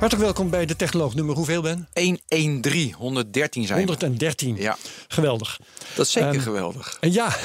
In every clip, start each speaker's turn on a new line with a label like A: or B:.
A: Hartelijk welkom bij de Technoloog nummer hoeveel ben?
B: 113, 113 zijn we.
A: 113.
B: Ja.
A: Geweldig.
B: Dat is zeker
A: Ehm,
B: geweldig.
A: En ja,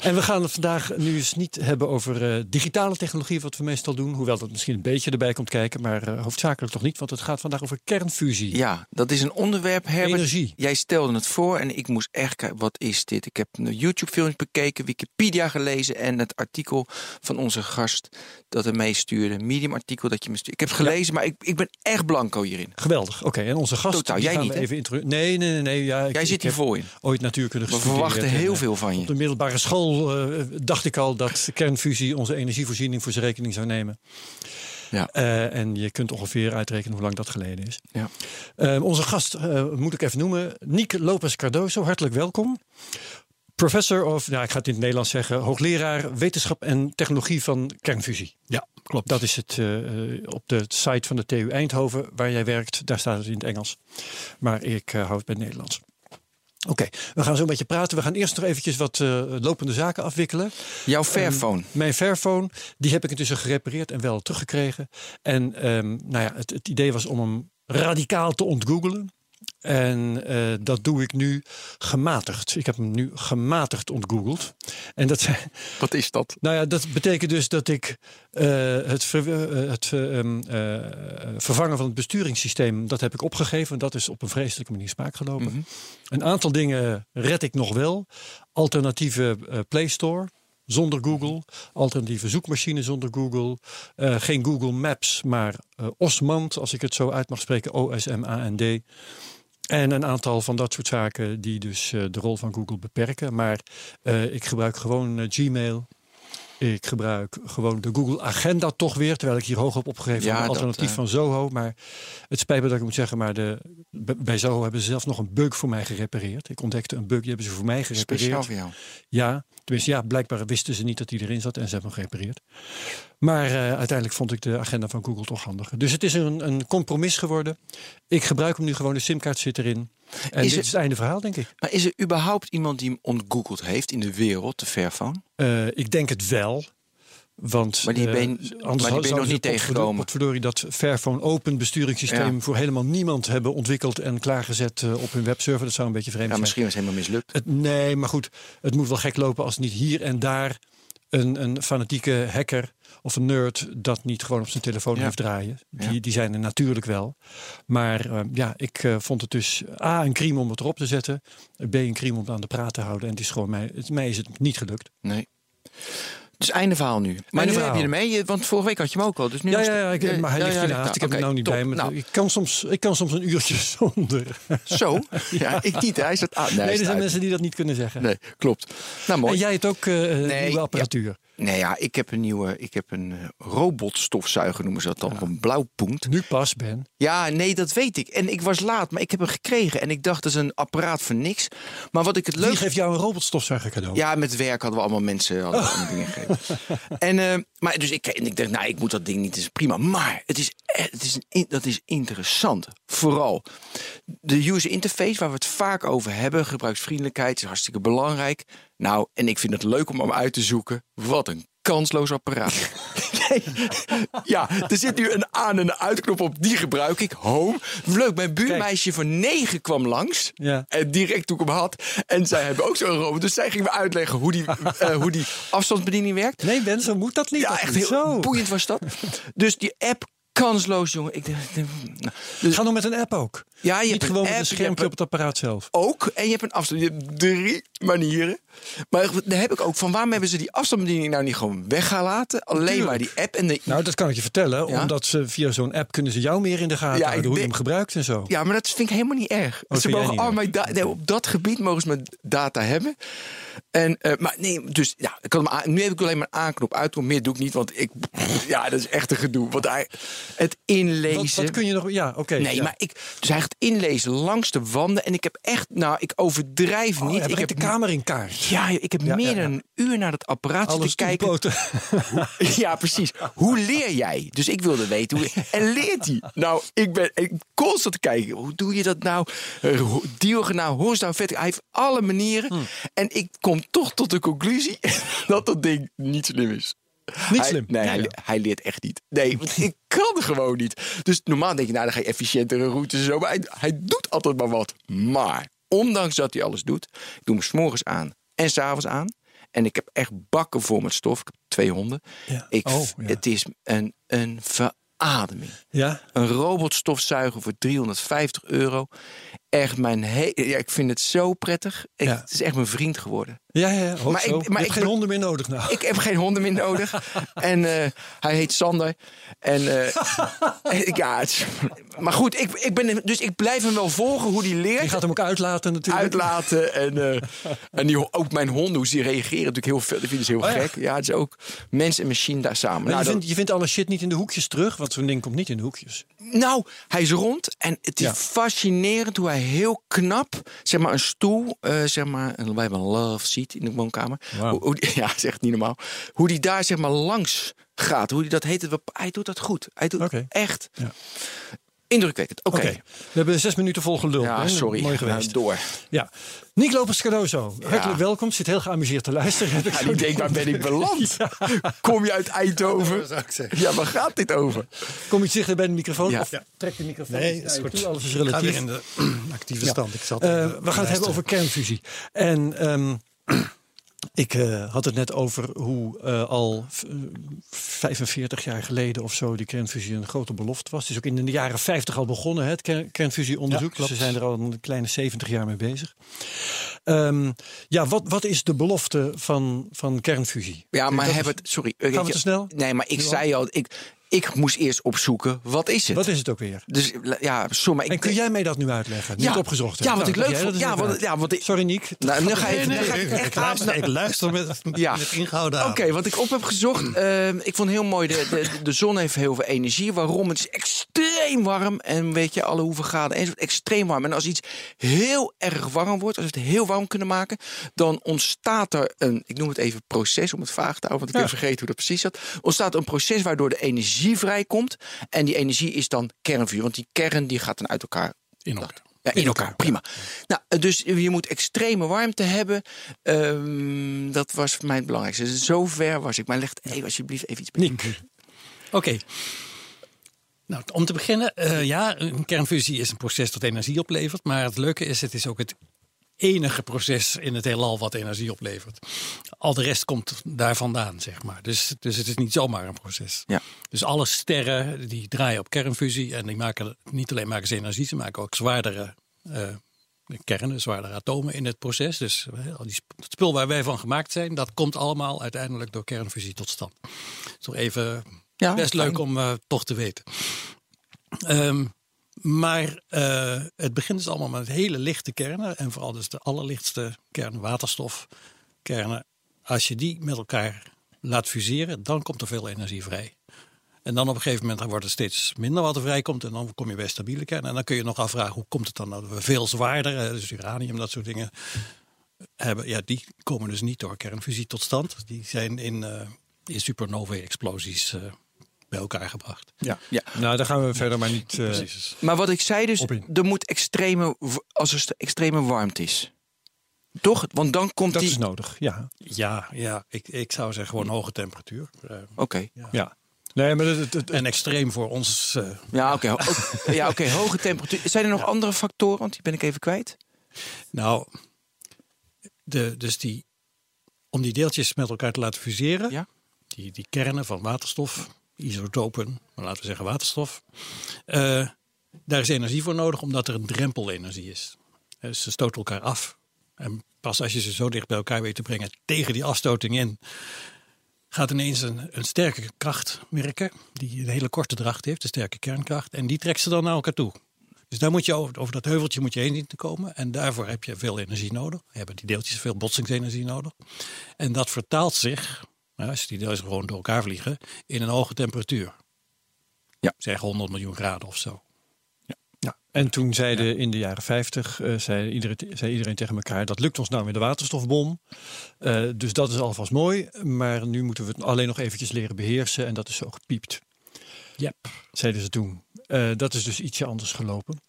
A: en we gaan het vandaag nu eens niet hebben over eh, digitale technologie, wat we meestal doen. Hoewel dat misschien een beetje erbij komt kijken, maar eh, hoofdzakelijk toch niet. Want het gaat vandaag over kernfusie.
B: Ja, dat is een onderwerp, Herbert.
A: Energie.
B: Jij stelde het voor en ik moest echt kijken, wat is dit? Ik heb een YouTube-filmpje bekeken, Wikipedia gelezen en het artikel van onze gast dat er meestuurde. Medium-artikel dat je me stuurde. Ik heb gelezen, maar ik, ik ben echt blanco hierin.
A: Geweldig. Oké, en onze gast.
B: Totaal. Jij
A: gaan
B: niet,
A: we
B: hè?
A: even introduceren. Nee, nee, nee. nee ja, ik,
B: Jij zit
A: heb
B: hier vol in.
A: Ooit natuurkunde
B: We verwachten
A: en,
B: heel
A: eh,
B: veel van
A: Op de
B: je.
A: middelbare school eh, dacht ik al dat kernfusie onze energievoorziening voor zijn rekening zou nemen.
B: Ja.
A: Eh, en je kunt ongeveer uitrekenen hoe lang dat geleden is.
B: Ja.
A: Onze gast moet ik even noemen. Niek Lopez Cardoso, hartelijk welkom. Professor of, nou, ik ga het in het Nederlands zeggen, hoogleraar wetenschap en technologie van kernfusie.
C: Ja, klopt.
A: Dat is het eh, op de site van de TU Eindhoven waar jij werkt. Daar staat het in het Engels. Maar ik eh, hou het bij het Nederlands. Oké, we gaan zo een beetje praten. We gaan eerst nog eventjes wat eh, lopende zaken afwikkelen.
B: Jouw Fairphone.
A: Mijn Fairphone, die heb ik intussen gerepareerd en wel teruggekregen. En ehm, nou ja, het, het idee was om hem radicaal te ontgoogelen. En eh, dat doe ik nu gematigd. Ik heb hem nu gematigd ontgoogeld. En dat
B: Wat is dat?
A: nou ja, dat betekent dus dat ik eh, het, ver- eh, het eh, ehm, eh, vervangen van het besturingssysteem, dat heb ik opgegeven. Dat is op een vreselijke manier spaak gelopen.
B: Mhm.
A: Een aantal dingen red ik nog wel. Alternatieve Play Store. Zonder Google, alternatieve zoekmachine zonder Google. Geen Google Maps, maar Osmand, als ik het zo uit mag spreken, O-S-M-A-N-D. En een aantal van dat soort zaken die dus eh, de rol van Google beperken. Maar eh, ik gebruik gewoon eh, Gmail. Ik gebruik gewoon de Google Agenda toch weer. Terwijl ik hier hoog op opgegeven
B: Ja,
A: heb. Een
B: dat,
A: alternatief
B: eh,
A: van Zoho. Maar het spijt me dat ik moet zeggen. Maar de, bij Zoho hebben ze zelfs nog een bug voor mij gerepareerd. Ik ontdekte een bug, die hebben ze voor mij gerepareerd.
B: Speciaal voor jou.
A: Ja, tenminste ja, blijkbaar wisten ze niet dat die erin zat en ze hebben hem gerepareerd. Maar eh, uiteindelijk vond ik de agenda van Google toch handiger. Dus het is een, een compromis geworden. Ik gebruik hem nu gewoon, de simkaart zit erin. En
B: Is
A: dit is het einde verhaal, denk ik.
B: Maar is er überhaupt iemand die hem ontgoogeld heeft in de wereld, de Fairphone?
A: Eh, ik denk het wel. Want,
B: Maar die
A: eh,
B: ben-
A: anders
B: maar die ben nog niet tegengekomen.
A: Potverdorie dat Fairphone Open besturingssysteem
B: Ja.
A: voor helemaal niemand hebben ontwikkeld en klaargezet eh, op hun webserver. Dat zou een beetje vreemd
B: Ja,
A: zijn.
B: misschien was het helemaal mislukt.
A: Het, nee, maar goed, het moet wel gek lopen als niet hier en daar een, een fanatieke hacker of een nerd dat niet gewoon op zijn telefoon
B: Ja.
A: heeft draaien. Die,
B: Ja.
A: die zijn er natuurlijk wel. Maar eh, ja, ik eh, vond het dus A, een crime om het erop te zetten. B, een crime om het aan de praat te houden. En het is gewoon mij, het, mij is het niet gelukt.
B: Nee. Dus einde verhaal nu. Maar nu
A: verhaal.
B: heb je ermee, je- want vorige week had je hem ook al. Dus nu
A: Ja, ja, ja, ik, maar hij ligt
B: ja,
A: ik heb hem nou niet
B: top.
A: bij me.
B: Nou,
A: ik, kan soms, ik kan soms een uurtje zonder.
B: zo. Ja, ik niet. Hij staat aan. Nee,
A: Nee, er zijn mensen die dat niet kunnen zeggen.
B: Nee, klopt. Nou, mooi.
A: En jij hebt ook eh,
B: Nee,
A: nieuwe apparatuur.
B: Nee, ja, ik heb een nieuwe, ik heb een eh, robotstofzuiger noemen ze dat dan, een blauwpoent.
A: Nu pas, Ben.
B: Ja, nee, dat weet ik. En ik was laat, maar ik heb hem gekregen en ik dacht dat is een apparaat voor niks. Maar wat ik het
A: Wie
B: leuk
A: geeft jou een robotstofzuiger cadeau?
B: Ja, met werk hadden we allemaal mensen hadden allemaal dingen gegeven. En, eh, maar dus ik, en ik dacht, nou, ik moet dat ding niet, is prima. Maar het is, eh, het is, een dat is interessant. Vooral de user interface, waar we het vaak over hebben. Gebruiksvriendelijkheid is hartstikke belangrijk. Nou, en ik vind het leuk om hem uit te zoeken. Wat een kansloos apparaat. ja, er zit nu een aan- en een uitknop op. Die gebruik ik. Home. Leuk, mijn buurmeisje van negen kwam langs.
A: Ja.
B: En direct toen ik hem had. En zij hebben ook zo'n robot. Dus zij ging me uitleggen hoe die, eh, hoe die afstandsbediening werkt.
A: Nee, Ben, zo moet dat niet.
B: Ja, echt heel
A: zo.
B: boeiend was dat. Dus die app kansloos, jongen. Ik denk, nou, dus,
A: Ga nog met een app ook.
B: ja, je
A: Niet
B: hebt
A: gewoon
B: een
A: met een schermpje op het apparaat zelf.
B: ook. En je hebt een afstand. Je hebt drie manieren. Maar daar heb ik ook van waarom hebben ze die afstandsbediening nou niet gewoon weg gaan laten? Alleen maar die app en de.
A: Nou, dat kan ik je vertellen.
B: Ja?
A: Omdat ze via zo'n app kunnen ze jou meer in de gaten
B: Ja,
A: houden. Hoe je hem gebruikt en zo.
B: Ja, maar dat vind ik helemaal niet erg.
A: Oh,
B: ze mogen al mijn op dat gebied mogen ze mijn data hebben. En, eh, maar nee, dus ja, ik kan hem aan- nu heb ik alleen maar aanknop. Uitknop meer doe ik niet, want ik, ja, dat is echt een gedoe. Want hij, het inlezen.
A: Wat, wat kun je nog... Ja, oké.
B: Nee,
A: ja.
B: maar ik, dus hij gaat inlezen langs de wanden. En ik heb echt, nou, ik overdrijf
A: Oh,
B: niet. ik heb
A: de kamer in kaart.
B: Ja, ik heb
A: Ja,
B: meer dan een uur naar dat apparaat zitten kijken. Ja, precies. Hoe leer jij? Dus ik wilde weten hoe. En leert hij? Nou, ik ben ik constant te kijken. Hoe doe je dat nou? Ho- Diagonaal, horizontaal, vet. Hij heeft alle manieren.
A: Hm.
B: En ik kom toch tot de conclusie dat dat ding niet slim is.
A: Niet
B: Hij-
A: slim.
B: Nee, hij,
A: Ja.
B: le- hij leert echt niet. Nee, want ik kan gewoon niet. Dus normaal denk je, nou, dan ga je efficiëntere routes en zo. Maar hij, hij doet altijd maar wat. Maar, ondanks dat hij alles doet, ik doe hem 's morgens aan en s'avonds aan. En ik heb echt bakken vol met stof. Ik heb twee honden.
A: Ja.
B: Ik,
A: Oh.
B: Het is een, een verademing.
A: Ja,
B: Een robotstofzuiger voor 350 euro. Echt mijn he ja, ik vind het zo prettig. Ik,
A: Ja.
B: Het is echt mijn vriend geworden.
A: ja, ja. Ook
B: Maar
A: zo.
B: ik- maar
A: je hebt
B: ik
A: geen
B: ben-
A: honden meer nodig nou.
B: Ik heb geen honden meer nodig. en eh, hij heet Sander. En ik- ja, het maar goed, ik, ik ben, dus ik blijf hem wel volgen hoe hij leert.
A: Je gaat hem ook uitlaten natuurlijk.
B: Uitlaten en, eh, en die, ook mijn honden, hoe ze reageren, natuurlijk heel veel. Dat vinden ze heel
A: Oh
B: gek. Ja, het is ook mens en machine daar samen. Nou,
A: je,
B: dat-
A: vindt, je vindt alle shit niet in de hoekjes terug, want zo'n ding komt niet in de hoekjes.
B: Nou, hij is rond en het is fascinerend hoe hij heel knap, zeg maar een stoel, eh, zeg maar, en wij hebben een love seat in de woonkamer. Hoe, ja, dat is echt niet normaal. Hoe die daar zeg maar langs gaat, hoe die dat heet, het- hij doet dat goed. Hij doet
A: Oké.
B: echt
A: Ja.
B: Indrukwekkend. Oké.
A: We hebben zes minuten vol gelul.
B: Ja,
A: hè?
B: sorry.
A: Mooi
B: Nou,
A: geweest.
B: door.
A: Ja. Nick Lopez Cardozo, hartelijk welkom. Zit heel geamuseerd te luisteren. Heb ik
B: Ja,
A: zo
B: die denkt, waar ben ik beland? Kom je uit Eindhoven? Ja, waar gaat dit over?
A: Kom iets dichter bij de microfoon?
B: Ja.
A: Of trek de microfoon
C: Nee, is
A: je
C: goed.
A: toe, Alles is
C: Ik ga weer
A: relatief.
C: in de actieve
A: Ja.
C: stand. Ik zat
A: Eh, we gaan het hebben over kernfusie. En ehm, ik eh, had het net over hoe eh, al v- eh, 45 jaar geleden of zo die kernfusie een grote belofte was. Het is ook in de jaren 50 al begonnen, hè, het ker- kernfusieonderzoek.
C: Ja.
A: Ze zijn er al een kleine 70 jaar mee bezig. Ehm, ja, wat, wat is de belofte van, van kernfusie?
B: Ja, maar hebben het... Sorry.
A: Gaan we te snel?
B: Nee, maar ik zei al, ik, ik moest eerst opzoeken, wat is het?
A: Wat is het ook weer?
B: Dus ja, sorry, maar ik
A: En kun jij mij dat nu uitleggen? Niet
B: Ja.
A: opgezocht. hè?
B: Ja, wat
A: Nou,
B: ik leuk vond. Ja, wat- ja, wat ik-
A: Sorry Niek.
B: Nou, nu ga je
C: Nee,
B: ga ik
C: ik,
B: echt
C: luister, ik luister met,
B: Ja.
C: met ingehouden aan.
B: Oké, wat ik op heb gezocht. ehm, ik vond heel mooi. De, de, de zon heeft heel veel energie. Waarom? Het is extreem warm. En weet je, alle hoeveel graden. En extreem warm. En als iets heel erg warm wordt, als we het heel warm kunnen maken, dan ontstaat er een, ik noem het even proces om het vaag te houden, want ik
A: Ja.
B: heb vergeten hoe dat precies zat. Ontstaat een proces waardoor de energie vrijkomt. En die energie is dan kernvuur. Want die kern die gaat dan uit elkaar
C: In elkaar.
B: ja, in elkaar, prima. Nou, dus je moet extreme warmte hebben. Ehm, dat was voor mij het belangrijkste. Dus Zover was ik. Maar leg even alsjeblieft even iets bij.
C: Oké. Nou, om te beginnen, eh, ja, een kernfusie is een proces dat energie oplevert. Maar het leuke is, het is ook het enige proces in het heelal wat energie oplevert. Al de rest komt daar vandaan, zeg maar. Dus, dus het is niet zomaar een proces.
B: Ja.
C: Dus alle sterren die draaien op kernfusie en die maken niet alleen maken ze energie, ze maken ook zwaardere eh, kernen, zwaardere atomen in het proces. Dus eh, al die sp- het spul waar wij van gemaakt zijn, dat komt allemaal uiteindelijk door kernfusie tot stand. Is toch even
B: Ja,
C: best
B: fijn.
C: leuk om eh, toch te weten. Ehm, maar eh, het begint dus allemaal met hele lichte kernen. En vooral dus de allerlichtste kern, waterstofkernen. Als je die met elkaar laat fuseren, dan komt er veel energie vrij. En dan op een gegeven moment wordt er steeds minder wat er vrijkomt. En dan kom je bij stabiele kernen. En dan kun je nog afvragen, hoe komt het dan dat we veel zwaarder, dus uranium, dat soort dingen, hebben. Ja, die komen dus niet door kernfusie tot stand. Die zijn in, eh in supernovae-explosies eh, bij elkaar gebracht.
A: Ja.
B: Ja.
A: Nou, daar gaan we verder maar niet. eh,
C: Precies.
B: Maar wat ik zei dus, er moet extreme, als er extreme warmte is. Toch? Want dan komt
A: dat
B: die...
A: is nodig. Ja.
C: Ja, ja ik, ik zou zeggen gewoon hoge temperatuur. Eh,
B: Oké.
A: ja. Nee, maar het, het, het-
C: en extreem voor ons. eh,
B: Ja, oké. ho- ja, oké. Hoge temperatuur. Zijn er nog andere factoren? Want die ben ik even kwijt.
C: nou, de, dus die, om die deeltjes met elkaar te laten fuseren,
B: Ja.
C: die, die kernen van waterstof, isotopen, maar laten we zeggen waterstof, eh, daar is energie voor nodig omdat er een drempelenergie is. Dus ze stoten elkaar af. En pas als je ze zo dicht bij elkaar weet te brengen tegen die afstoting in, gaat ineens een, een sterke kracht werken, die een hele korte dracht heeft, een sterke kernkracht, en die trekt ze dan naar elkaar toe. Dus daar moet je over, dat heuveltje moet je heen zien te komen. En daarvoor heb je veel energie nodig. Hebben die deeltjes veel botsingsenergie nodig. En dat vertaalt zich, als die deeltjes gewoon door elkaar vliegen, in een hoge temperatuur.
B: Ja.
C: Zeg 100 miljoen graden of zo.
A: Ja. En toen zeiden in de jaren 50, eh, zei, iedereen, zei iedereen tegen elkaar, dat lukt ons nou met de waterstofbom. Eh, dus dat is alvast mooi, maar nu moeten we het alleen nog eventjes leren beheersen en dat is zo gepiept.
C: Ja.
A: Zeiden ze toen. Eh, dat is dus ietsje anders gelopen.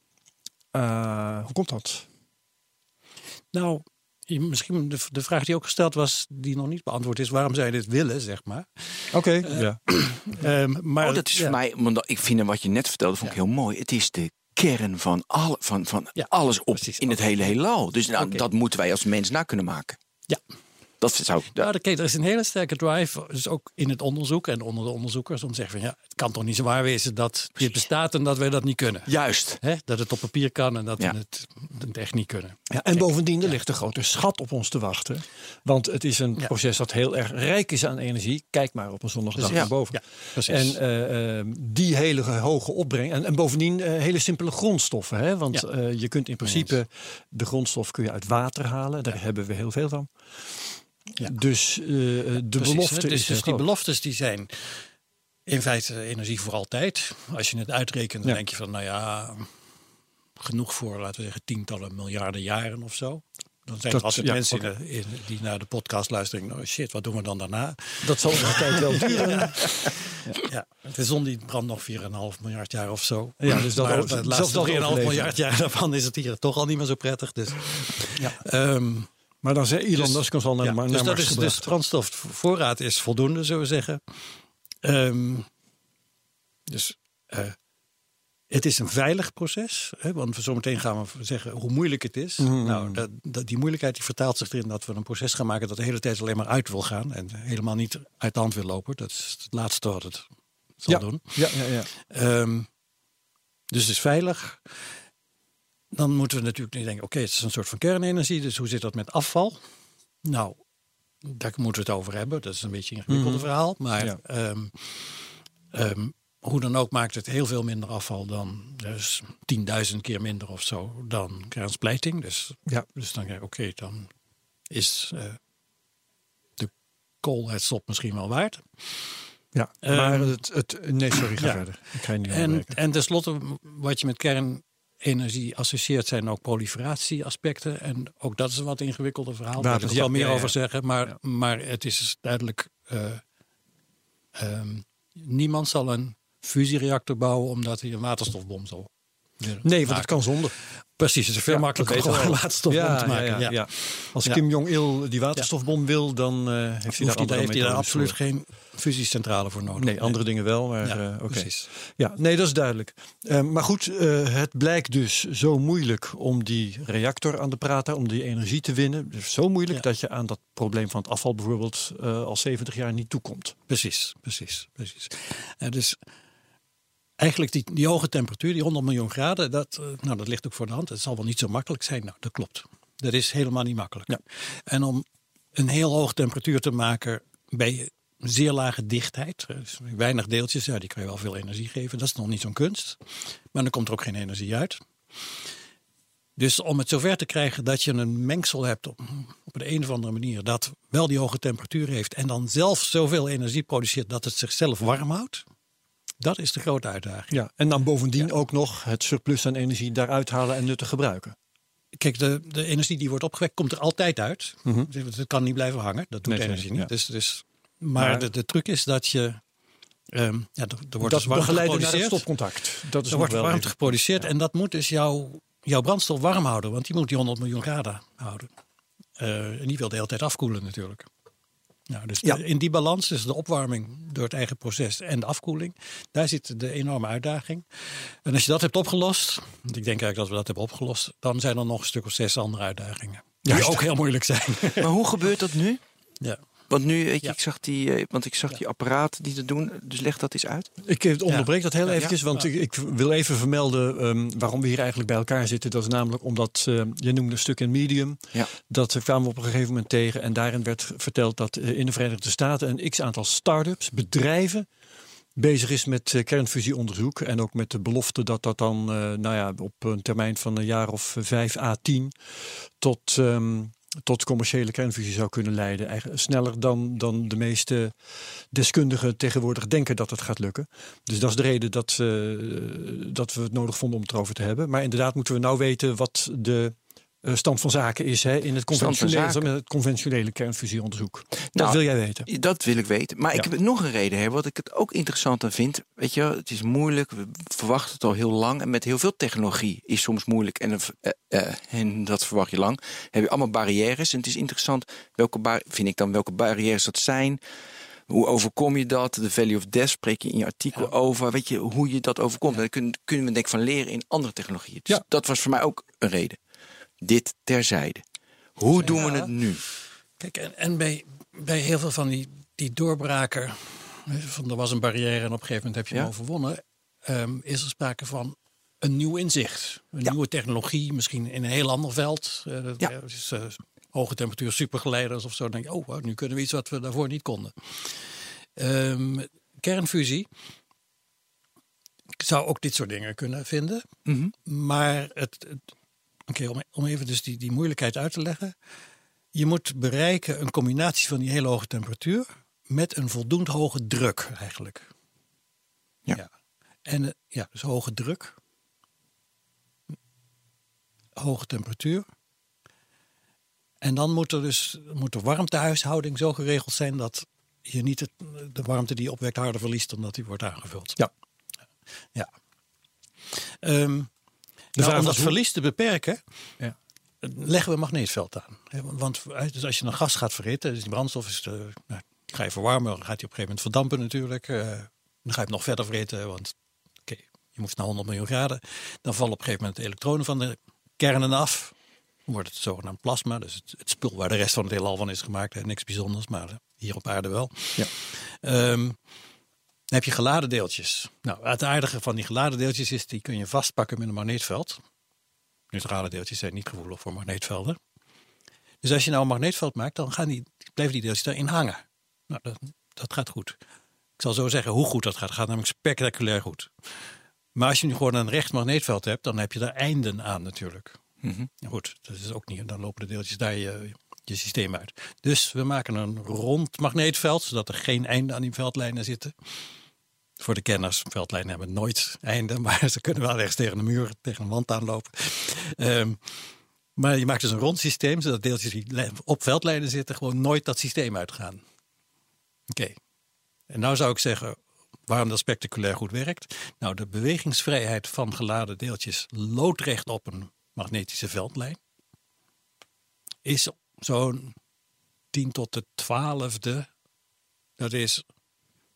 A: Eh, hoe komt dat?
C: Nou, misschien de, de vraag die ook gesteld was, die nog niet beantwoord is, waarom zij dit willen, zeg maar.
A: Oké, ja.
C: Ehm, maar
B: oh, dat is
C: ja.
B: voor mij, want ik vind wat je net vertelde, vond ik heel mooi. Het is de kern van, alle, van, van
C: Ja,
B: alles op
C: precies.
B: in het hele heelal. Dus nou, dat moeten wij als mens na kunnen maken.
C: Ja.
B: Dat zou.
C: Ja, kijk, er is een hele sterke drive, dus ook in het onderzoek en onder de onderzoekers, om te zeggen van ja, het kan toch niet zo waar wezen dat dit bestaat en dat wij dat niet kunnen.
B: Juist.
C: Hè? Dat het op papier kan en dat
B: Ja.
C: we het, het echt niet kunnen.
A: Ja, en bovendien, er ligt een grote schat op ons te wachten. Want het is een
C: Ja.
A: proces dat heel erg rijk is aan energie. Kijk maar op een zonnige dag naar boven. En eh, eh, die hele hoge opbreng. En, en bovendien eh, hele simpele grondstoffen. Hè? Want
C: Ja.
A: eh, je kunt in principe de grondstof kun je uit water halen. Daar hebben we heel veel van.
C: Ja.
A: Dus eh, de
C: Precies,
A: belofte
C: hè? dus,
A: is
C: dus die beloftes die zijn in feite energie voor altijd. Als je het uitrekent, dan
A: Ja.
C: denk je van nou ja, genoeg voor laten we zeggen tientallen miljarden jaren of zo. Dan zijn
A: Dat-
C: er altijd
A: ja,
C: mensen in de- in- die naar de podcast luisteren. Nou shit, wat doen we dan daarna?
A: Dat zal de tijd wel duren.
C: Ja, de zon die brandt nog 4,5 miljard jaar of zo.
A: Ja, dus dat
C: maar de
A: zelfs
C: laatste
A: dat
C: 3,5
A: overleven.
C: miljard jaar daarvan is het hier toch al niet meer zo prettig. Dus,
A: Ja.
C: Ehm,
A: Maar dan zei Elon
C: Dus-
A: Musk ons al naar,
C: ja,
A: naar
C: dus dat
A: Mars
C: is dus
A: gebracht.
C: brandstofvoorraad is voldoende, zullen we zeggen. Ehm, dus eh, het is een veilig proces. Hè, want we zometeen gaan we zeggen hoe moeilijk het is.
A: Mhm.
C: Nou, dat, dat, die moeilijkheid die vertaalt zich erin dat we een proces gaan maken dat de hele tijd alleen maar uit wil gaan. En helemaal niet uit de hand wil lopen. Dat is het laatste wat het zal
A: Ja.
C: doen.
A: Ja, ja, ja.
C: Ehm, dus het is veilig. Dan moeten we natuurlijk nu denken, oké, het is een soort van kernenergie. Dus hoe zit dat met afval? Nou, daar moeten we het over hebben. Dat is een beetje een ingewikkelde verhaal. Maar
A: Ja.
C: ehm, ehm, hoe dan ook maakt het heel veel minder afval dan, dus 10.000 keer minder of zo, dan kernsplijting. Dus,
A: Ja.
C: dus dan denk ik, oké, dan is eh, de koolheidsstop misschien wel waard.
A: ja.
C: Ehm,
A: maar het, het, nee, sorry, ga
C: ja.
A: verder. Ik ga je niet
C: En, en tenslotte, wat je met kernenergie associeert, zijn ook proliferatieaspecten. En ook dat is een wat ingewikkelder verhaal. Daar wil ik wel meer
A: ja,
C: over zeggen. Maar, maar het is dus duidelijk. eh, ehm, niemand zal een fusiereactor bouwen omdat hij een waterstofbom zal.
A: Nee, want het
C: maken.
A: kan zonder.
C: Precies, het is veel
A: Ja,
C: makkelijker
A: dat
C: om
A: al.
C: waterstofbom te maken. Ja,
A: ja. Als
C: Ja.
A: Kim Jong-il die waterstofbom wil, dan eh, heeft hij daar
C: heeft hij absoluut
A: voor.
C: geen fusiecentrale voor nodig.
A: Nee, andere dingen wel, maar
C: Ja,
A: eh,
C: precies.
A: Ja, nee, dat is duidelijk. Eh, maar goed, eh, het blijkt dus zo moeilijk om die reactor aan de praten, om die energie te winnen. Dus zo moeilijk
C: Ja.
A: dat je aan dat probleem van het afval bijvoorbeeld eh, al 70 jaar niet toekomt.
C: Precies, precies, precies. Dus eigenlijk die, die hoge temperatuur, die 100 miljoen graden, dat, eh, nou, dat ligt ook voor de hand. Het zal wel niet zo makkelijk zijn. Nou, dat klopt. Dat is helemaal niet makkelijk.
A: Ja.
C: En om een heel hoge temperatuur te maken bij zeer lage dichtheid, eh, dus weinig deeltjes, ja, die kan je wel veel energie geven. Dat is nog niet zo'n kunst. Maar dan komt er ook geen energie uit. Dus om het zover te krijgen dat je een mengsel hebt op, op een, een of andere manier dat wel die hoge temperatuur heeft en dan zelf zoveel energie produceert dat het zichzelf warm houdt, dat is de grote uitdaging.
A: Ja, en dan bovendien ook nog het surplus aan energie daaruit halen en nuttig gebruiken.
C: Kijk, de, de energie die wordt opgewekt komt er altijd uit.
A: Mhm.
C: Het kan niet blijven hangen, dat doet
A: Nee,
C: energie
A: nee,
C: niet.
A: ja.
C: Dus, dus, maar
A: Maar-
C: de, de truc is dat je, ehm, ja, er, er wordt
A: dat
C: dus warmte
A: begeleiden naar het
C: geproduceerd.
A: stopcontact. Dat is
C: Er wordt
A: wel
C: warmte
A: even-
C: geproduceerd en dat moet dus jouw, jouw brandstof warm houden. Want die moet die 100 miljoen graden houden. Eh, en die wil de hele tijd afkoelen natuurlijk. Nou, dus
A: Ja.
C: in die balans, dus de opwarming door het eigen proces en de afkoeling, daar zit de enorme uitdaging. En als je dat hebt opgelost, want ik denk eigenlijk dat we dat hebben opgelost, dan zijn er nog een stuk of zes andere uitdagingen. Die
A: Juist.
C: ook heel moeilijk zijn.
B: Maar hoe gebeurt dat nu?
C: ja.
B: Want nu, weet je,
C: Ja.
B: ik zag die, eh, want ik zag die apparaten die dat doen. Dus leg dat eens uit.
A: Ik eh, onderbreek dat heel
C: Ja,
A: eventjes,
C: ja.
A: want ik, ik wil even vermelden ehm, waarom we hier eigenlijk bij elkaar zitten. Dat is namelijk omdat, eh, je noemde een stuk in Medium,
B: Ja.
A: dat kwamen we op een gegeven moment tegen. En daarin werd verteld dat in de Verenigde Staten een x-aantal start-ups, bedrijven, bezig is met kernfusieonderzoek. En ook met de belofte dat dat dan eh, nou ja, op een termijn van een jaar of vijf à tien tot, ehm, tot commerciële kernfusie zou kunnen leiden. Eigenlijk sneller dan, dan de meeste deskundigen tegenwoordig denken dat het gaat lukken. Dus dat is de reden dat, eh, dat we het nodig vonden om het erover te hebben. Maar inderdaad moeten we nou weten wat de eh, stand van zaken is hè, in het conventionele, het conventionele kernfusieonderzoek. Dat
B: Nou,
A: wil jij weten.
B: Dat wil ik weten. Maar ik
A: Ja.
B: heb nog een reden, hè, wat ik het ook interessanter vind. Weet je, het is moeilijk. We verwachten het al heel lang. En met heel veel technologie is soms moeilijk. En, eh, eh, en dat verwacht je lang. Heb je allemaal barrières. En het is interessant, welke bar- vind ik dan, welke barrières dat zijn. Hoe overkom je dat? De value of death spreek je in je artikel over. Weet je, hoe je dat overkomt. Daar kunnen, kunnen we denk ik van leren in andere technologieën. Dus
A: Ja.
B: dat was voor mij ook een reden. Dit terzijde. Hoe doen we het nu?
C: Kijk, en, en bij, bij heel veel van die, die doorbraken, van er was een barrière en op een gegeven moment heb je
B: Ja.
C: hem overwonnen, ehm, is er sprake van een nieuw inzicht. Een
B: Ja.
C: nieuwe technologie, misschien in een heel ander veld. Eh,
B: Ja.
C: eh, hoge temperatuur supergeleiders of zo. Dan denk je, oh, nu kunnen we iets wat we daarvoor niet konden. Ehm, kernfusie ik zou ook dit soort dingen kunnen vinden.
B: Mhm.
C: Maar het, het- oké, om, om even dus die, die moeilijkheid uit te leggen. Je moet bereiken een combinatie van die hele hoge temperatuur met een voldoend hoge druk eigenlijk.
B: Ja.
C: En eh, ja, dus hoge druk, hoge temperatuur. En dan moet er dus moet de warmtehuishouding zo geregeld zijn dat je niet het, de warmte die je opwekt harder verliest dan dat die wordt aangevuld.
A: Ja.
C: Ja. Ehm, Nou, om dat
A: hoe-
C: verlies te beperken,
A: Ja.
C: leggen we een magneetveld aan. Want dus als je een gas gaat verhitten, dus die brandstof is de, nou, die ga je verwarmen, dan gaat die op een gegeven moment verdampen natuurlijk. Eh, dan ga je hem nog verder verhitten, want oké, je moest naar 100 miljoen graden. Dan vallen op een gegeven moment de elektronen van de kernen af. Dan wordt het zogenaamd plasma, dus het, het spul waar de rest van het heelal van is gemaakt. Hè, niks bijzonders, maar eh, hier op aarde wel.
A: Ja.
C: Ehm, dan heb je geladen deeltjes. Nou, het aardige van die geladen deeltjes is, die kun je vastpakken met een magneetveld. Neutrale deeltjes zijn niet gevoelig voor magneetvelden. Dus als je nou een magneetveld maakt, dan gaan die, blijven die deeltjes daarin hangen. Nou, dat, dat gaat goed. Ik zal zo zeggen hoe goed dat gaat. Gaat namelijk spectaculair goed. Maar als je nu gewoon een recht magneetveld hebt, dan heb je daar einden aan natuurlijk.
B: Mhm.
C: Goed, dat is ook niet. Dan lopen de deeltjes daar je, je systeem uit. Dus we maken een rond magneetveld, zodat er geen einde aan die veldlijnen zitten. Voor de kenners, veldlijnen hebben nooit einde, maar ze kunnen wel ergens tegen een muur, tegen een wand aanlopen. Ehm, maar je maakt dus een rond systeem, zodat deeltjes die op veldlijnen zitten gewoon nooit dat systeem uitgaan. Oké. En nou zou ik zeggen, waarom dat spectaculair goed werkt. Nou, de bewegingsvrijheid van geladen deeltjes loodrecht op een magnetische veldlijn is zo'n 10 tot de twaalfde. Dat is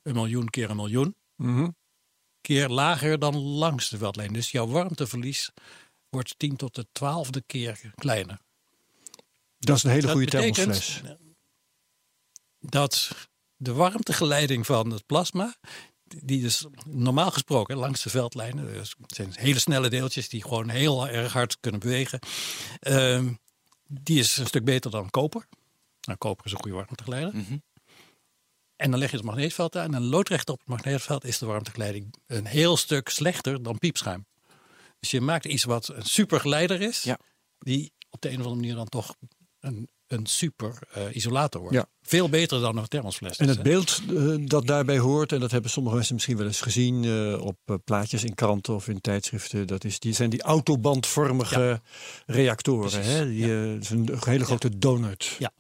C: een miljoen keer een miljoen.
A: Mhm.
C: Keer lager dan langs de veldlijn. Dus jouw warmteverlies wordt 10 tot de twaalfde keer kleiner.
A: Dat is een hele
C: Dat
A: goede
C: betekent
A: thermosfles.
C: Dat de warmtegeleiding van het plasma, die dus normaal gesproken langs de veldlijnen, dus het zijn hele snelle deeltjes die gewoon heel erg hard kunnen bewegen, ehm, die is een stuk beter dan koper. Nou, koper is een goede warmtegeleider.
B: Mhm.
C: En dan leg je het magneetveld aan en loodrecht op het magneetveld is de warmtegeleiding een heel stuk slechter dan piepschuim. Dus je maakt iets wat een supergeleider is,
B: Ja.
C: die op de een of andere manier dan toch een, een super eh, isolator wordt.
A: Ja.
C: Veel beter dan een thermosfles.
A: En het
C: hè.
A: beeld eh, dat daarbij hoort, en dat hebben sommige mensen misschien wel eens gezien eh, op plaatjes in kranten of in tijdschriften, dat is, die zijn die autobandvormige reactoren.
C: Precies,
A: Hè? Die, het is een hele grote donut.
C: Ja.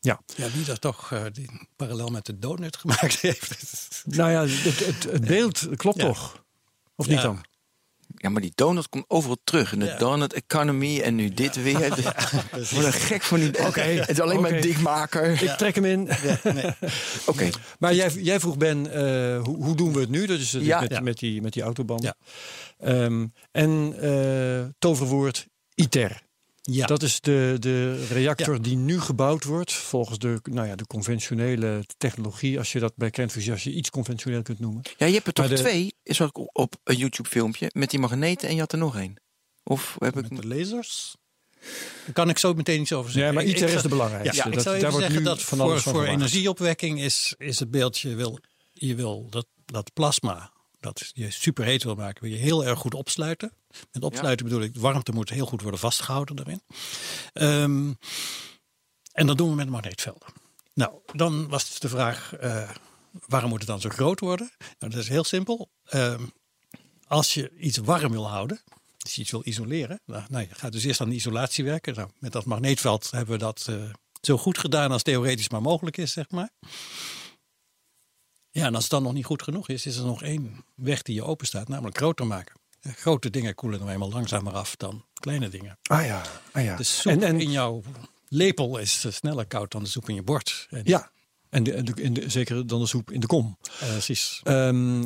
A: Ja.
C: Ja, wie dat toch eh, die parallel met de donut gemaakt heeft.
A: Nou ja, het, het, het beeld klopt
C: Ja.
A: toch? Of niet dan?
B: Ja, maar die donut komt overal terug. In de
C: Ja.
B: donut economy en nu dit weer. Wat een gek van die...
A: Oké,
B: Het is alleen
A: oké.
B: maar dikmaker.
A: Ik trek hem in.
B: Oké.
A: Maar jij, jij vroeg Ben, eh, hoe, hoe doen we het nu? Dat is dus
B: Ja.
A: met,
C: Ja.
A: met, die, met die autoband.
C: Ja.
A: Ehm, en eh, toverwoord ITER.
C: Ja.
A: Dat is de, de reactor die nu gebouwd wordt volgens de, nou ja, de conventionele technologie. Als je dat bij kernfusie, als je iets conventioneel kunt noemen.
B: Ja, je hebt er toch
A: de-
B: twee, zag ik op een YouTube filmpje, met die magneten en je had er nog één. Of heb ik...
C: met de lasers. Daar kan ik zo meteen iets over zeggen.
A: Ja, maar ITER
C: ik
A: is de belangrijkste.
C: Ja, ik
A: Dat-
C: zou
A: daar
C: even
A: wordt
C: zeggen
A: nu
C: dat
A: van
C: voor,
A: alles van
C: voor energieopwekking is, is het beeld, je wil, je wil dat dat plasma, dat je superheet wil maken, wil je heel erg goed opsluiten. Met opsluiten bedoel ik, de warmte moet heel goed worden vastgehouden daarin. Ehm, en dat doen we met magneetvelden. Nou, dan was het de vraag, eh, waarom moet het dan zo groot worden? Nou, dat is heel simpel. Ehm, als je iets warm wil houden, als je iets wil isoleren, nou, nou, je gaat dus eerst aan de isolatie werken. Nou, met dat magneetveld hebben we dat eh, zo goed gedaan als theoretisch maar mogelijk is, zeg maar. Ja, en als het dan nog niet goed genoeg is, is er nog één weg die je open staat, namelijk groter maken. Eh, Grote dingen koelen nou eenmaal langzamer af dan kleine dingen.
A: Ah ja, ah ja.
C: De soep
A: en, en,
C: in jouw lepel is sneller koud dan de soep in je bord. En,
A: ja, en, de, en de, in de, zeker dan de soep in de kom.
C: eh, precies.
A: Ehm,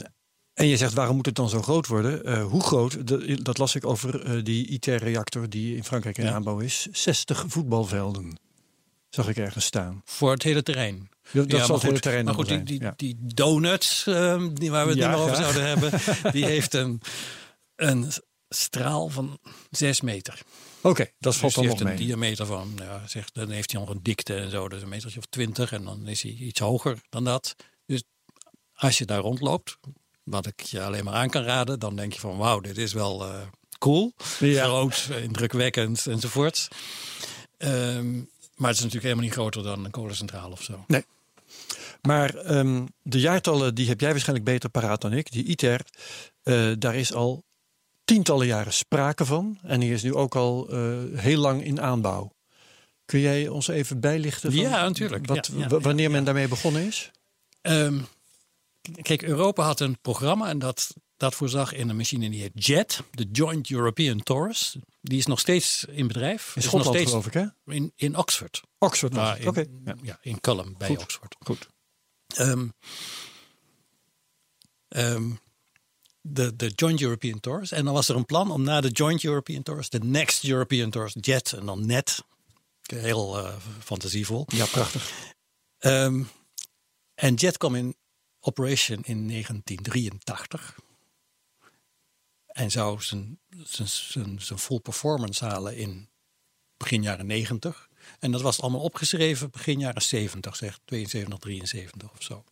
A: en je zegt, waarom moet het dan zo groot worden? Eh, hoe groot? Dat, dat las ik over die ITER-reactor die in Frankrijk in
C: Ja.
A: aanbouw is. 60 voetbalvelden. Zag ik ergens staan.
C: Voor het hele terrein.
A: Dat, dat
C: Ja,
A: zal
C: goed,
A: terrein
C: Maar goed, die, die,
A: Ja.
C: die donuts, ehm, die waar we het
A: Ja,
C: over zouden hebben, die heeft een, een straal van 6 meter.
A: Oké, dat valt
C: Dus die
A: dan
C: heeft
A: nog
C: een
A: mee.
C: diameter van, ja, zeg, dan heeft hij nog een dikte en zo, dus een metertje of twintig. En dan is hij iets hoger dan dat. Dus als je daar rondloopt, wat ik je alleen maar aan kan raden, dan denk je van wauw, dit is wel eh, cool.
A: Ja.
C: Groot, indrukwekkend enzovoort. Ehm, maar het is natuurlijk helemaal niet groter dan een kolencentrale of zo.
A: Maar ehm, de jaartallen die heb jij waarschijnlijk beter paraat dan ik. Die ITER, eh, daar is al tientallen jaren sprake van. En die is nu ook al eh, heel lang in aanbouw. Kun jij ons even bijlichten? Van
C: Ja, natuurlijk.
A: Wat,
C: Ja, ja,
A: w- wanneer
C: ja,
A: men daarmee begonnen is?
C: Ehm, kijk, Europa had een programma en dat, dat voorzag in een machine die heet JET, de Joint European Torus. Die is nog steeds in bedrijf.
A: In
C: Is nog steeds
A: geloof ik hè?
C: in, in Oxford.
A: Oxford.
C: Nou,
A: Oké, ja.
C: ja. in Culham bij
A: Goed.
C: Oxford.
A: goed.
C: Ehm, ehm, de, de Joint European Tours. En dan was er een plan om na de Joint European Tours, de Next European Tours, JET en dan NET. Heel eh, fantasievol.
A: Ja, prachtig.
C: Ehm, en JET kwam in operation in 1983. En zou zijn, zijn, zijn, zijn full performance halen in begin jaren 90. En dat was allemaal opgeschreven begin jaren 70, zeg 72, 73 of zo.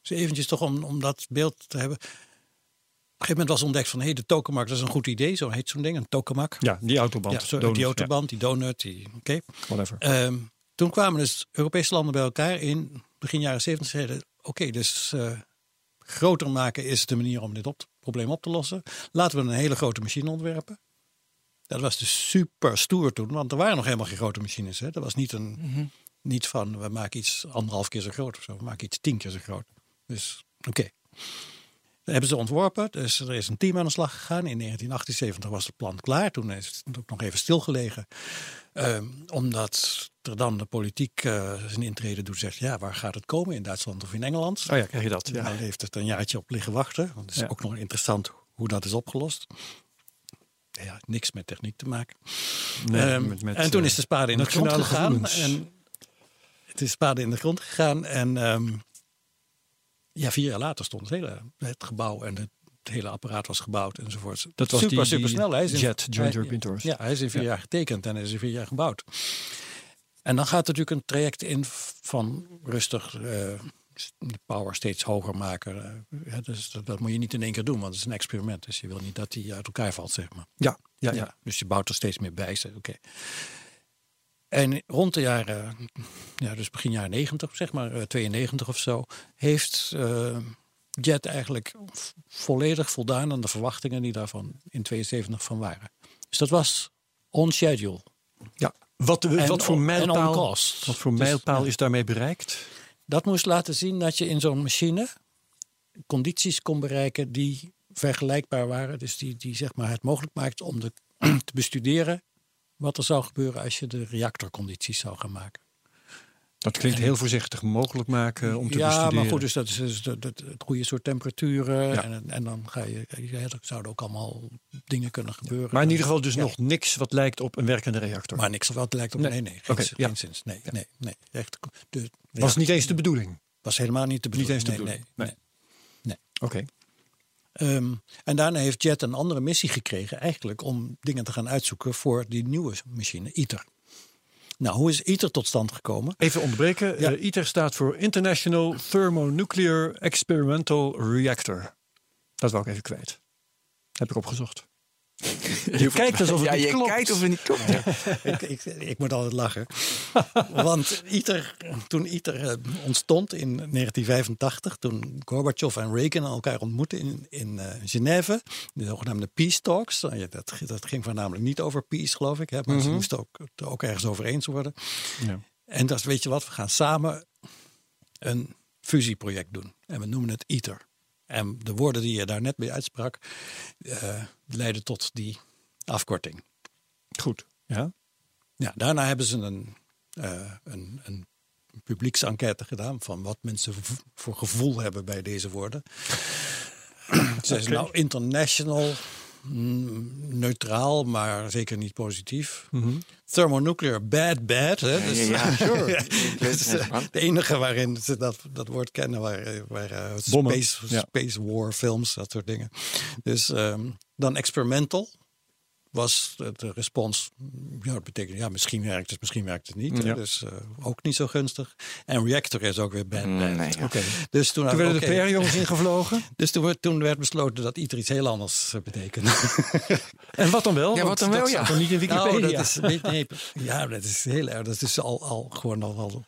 C: Dus eventjes toch om, om dat beeld te hebben. Op een gegeven moment was ontdekt van, hé, hey, de tokamak, dat is een goed idee. Zo heet zo'n ding, een tokamak.
A: Ja, die autoband.
C: Ja,
A: donut,
C: die
A: ja,
C: autoband, die donut, die, oké.
A: whatever.
C: Ehm, toen kwamen dus Europese landen bij elkaar in begin jaren 70 zeiden: Oké, dus eh, groter maken is de manier om dit op, probleem op te lossen. Laten we een hele grote machine ontwerpen. Dat was dus super stoer toen, want er waren nog helemaal geen grote machines. Hè. Dat was niet, een, niet van we maken iets anderhalf keer zo groot of zo, we maken iets tien keer zo groot. Dus oké. Dat hebben ze ontworpen. Dus er is een team aan de slag gegaan. In 1978 was het plan klaar. Toen is het ook nog even stilgelegen. Ehm, omdat er dan de politiek eh, zijn intrede doet. Zegt ja, waar gaat het komen? In Duitsland of in Engeland?
A: Oh ja, krijg je dat. Ja.
C: Heeft het een jaartje op liggen wachten. Want het is
A: Ja.
C: ook nog interessant hoe dat is opgelost. Ja, niks met techniek te maken.
A: Nee,
C: Ehm,
A: met- met,
C: en toen
A: eh,
C: is de spade in de grond gegaan.
A: gevoelens.
C: En het is spade in de grond gegaan. En ja, vier jaar later stond het hele het gebouw en het, het hele apparaat was gebouwd enzovoort.
A: Dat was
C: super,
A: die-
C: super snel. Hij is in-
A: Jet, Joint European Tours.
C: Ja, hij is in vier
A: Ja.
C: jaar getekend en hij is in vier jaar gebouwd. En dan gaat natuurlijk een traject in van rustig eh, de power steeds hoger maken. Ja, dus dat, dat moet je niet in één keer doen, want het is een experiment. Dus je wil niet dat die uit elkaar valt, zeg maar.
A: Ja, ja, ja.
C: Dus je bouwt er steeds meer bij. Oké. En rond de jaren, ja, dus begin jaren 90, zeg maar, eh, 92 of zo, heeft eh, Jet eigenlijk volledig voldaan aan de verwachtingen die daarvan in 72 van waren. Dus dat was on schedule.
A: ja. Wat,
C: En
A: wat voor mijlpaal, wat voor
C: Dus,
A: mijlpaal is daarmee bereikt?
C: Dat moest laten zien dat je in zo'n machine condities kon bereiken die vergelijkbaar waren. Dus die, die zeg maar het mogelijk maakt om de, te bestuderen wat er zou gebeuren als je de reactorcondities zou gaan maken.
A: Dat klinkt heel voorzichtig mogelijk maken om te
C: ja,
A: bestuderen.
C: maar goed, dus dat is dus dat, dat- het goede soort temperaturen.
A: Ja.
C: En, en dan ga je, ja, er zouden ook allemaal dingen kunnen gebeuren.
A: Maar in ieder geval dus
C: Ja.
A: nog niks wat lijkt op een werkende reactor.
C: Maar niks wat lijkt op.
A: Nee.
C: Nee, nee, geen,
A: Oké, ja.
C: geen zins. Nee, nee, nee. Echt, de,
A: was
C: ja,
A: niet eens de bedoeling.
C: was helemaal niet de bedoeling.
A: eens de
C: Nee,
A: bedoeling.
C: Nee,
A: Nee.
C: nee.
A: Oké.
C: Ehm, en daarna heeft Jet een andere missie gekregen, eigenlijk om dingen te gaan uitzoeken voor die nieuwe machine, ITER. Nou, hoe is ITER tot stand gekomen?
A: Even onderbreken.
C: Ja.
A: Eh, ITER staat voor International Thermonuclear Experimental Reactor. Dat wou ik even kwijt. Heb ik opgezocht. Je kijkt alsof het
B: ja,
A: niet
B: je
A: klopt.
B: kijkt of het niet klopt.
C: ik, ik, ik moet altijd lachen. Want ITER, toen ITER eh, ontstond in 1985, toen Gorbachev en Reagan elkaar ontmoetten in, in eh, Genève, de zogenaamde Peace Talks. Nou ja, dat, dat ging voornamelijk niet over peace, geloof ik. Hè, maar ze moesten ook, het er ook ergens over eens worden.
A: Ja.
C: En dat is, weet je wat, we gaan samen een fusieproject doen. En we noemen het ITER. En de woorden die je daar net bij uitsprak, eh, leiden tot die afkorting.
A: Goed. Ja.
C: Ja, daarna hebben ze een, eh, een, een publieksenquête gedaan van wat mensen voor gevoel hebben bij deze woorden. Ze zijn nou international, neutraal, maar zeker niet positief. Thermonuclear, bad, bad. Hè? Dus,
B: ja, sure. Ik weet het, man.
C: de enige waarin ze dat, dat woord kennen, waar, waar eh,
A: Bommen,
C: space,
A: ja.
C: space war films, dat soort dingen. Dus ehm, dan experimental was de, de respons, ja, dat betekent ja, misschien werkt het, misschien werkt het niet.
A: Ja.
C: Dus eh, ook niet zo gunstig. En reactor is ook weer.
B: Mm, nee, ja.
A: Oké.
C: Dus toen,
A: Toen werden de PR-jongens ingevlogen.
C: Dus toen werd, toen werd besloten dat iets iets heel anders eh, betekende.
A: En wat dan wel?
B: Ja, wat dan wel,
A: dat
B: ja.
A: toch niet in Wikipedia?
C: Nou, dat is, nee, nee, ja, dat is heel erg. Dat is al, al gewoon al, al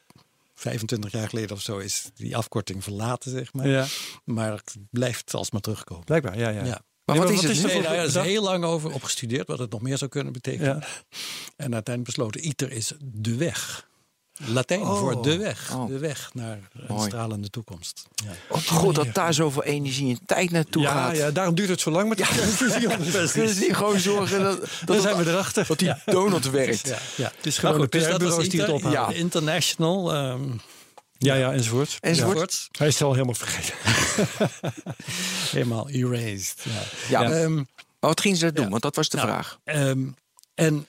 C: 25 jaar geleden of zo is die afkorting verlaten, zeg maar.
A: Ja,
C: Maar het blijft alsmaar terugkomen.
A: blijkbaar. Ja, ja.
C: Ja.
B: Maar
A: Nee,
B: wat is het
A: er?
C: Nee,
A: voor-
C: daar is
A: dat-
C: heel lang over opgestudeerd wat het nog meer zou kunnen betekenen.
A: Ja.
C: En uiteindelijk besloten, ITER is de weg. Latijn
A: Oh.
C: voor de weg.
B: Oh.
C: De weg naar een
B: Mooi.
C: stralende toekomst. Ja.
B: Oh god, dat daar zoveel energie en tijd naartoe
A: Ja,
B: gaat.
A: ja, daarom duurt het zo lang met de.
B: Dus die gewoon zorgen dat, dat,
A: Dan zijn we erachter.
B: dat die donut werkt.
C: Ja, ja.
A: Het is gewoon de
C: dus dat was
A: die het ophalen.
C: ja. International. ehm,
A: Ja, ja, enzovoort.
B: Enzovoort.
A: Hij is het al helemaal vergeten.
C: Helemaal erased. Ja.
B: Ja.
C: Ehm,
B: Maar wat gingen ze dat doen? Want dat was de
C: Nou,
B: vraag.
C: Ehm, en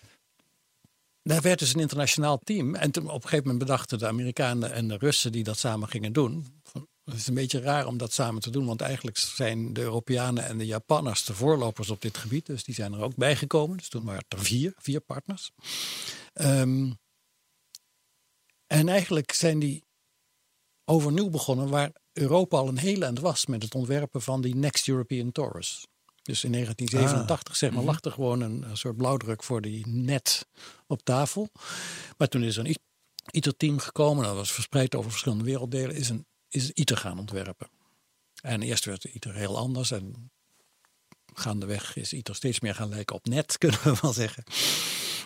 C: daar werd dus een internationaal team. En toen op een gegeven moment bedachten de Amerikanen en de Russen die dat samen gingen doen. van, Het is een beetje raar om dat samen te doen, want eigenlijk zijn de Europeanen en de Japanners de voorlopers op dit gebied. Dus die zijn er ook bijgekomen. Dus toen waren het er vier, vier partners. Ehm, en eigenlijk zijn die overnieuw begonnen waar Europa al een heel eind was met het ontwerpen van die Next European Torus. Dus in 1987 zeg maar, lag er gewoon een, een soort blauwdruk voor die net op tafel. Maar toen is er een ITER-team gekomen, dat was verspreid over verschillende werelddelen, is een is ITER gaan ontwerpen. En eerst werd ITER heel anders en gaandeweg is ITER steeds meer gaan lijken op net, kunnen we wel zeggen.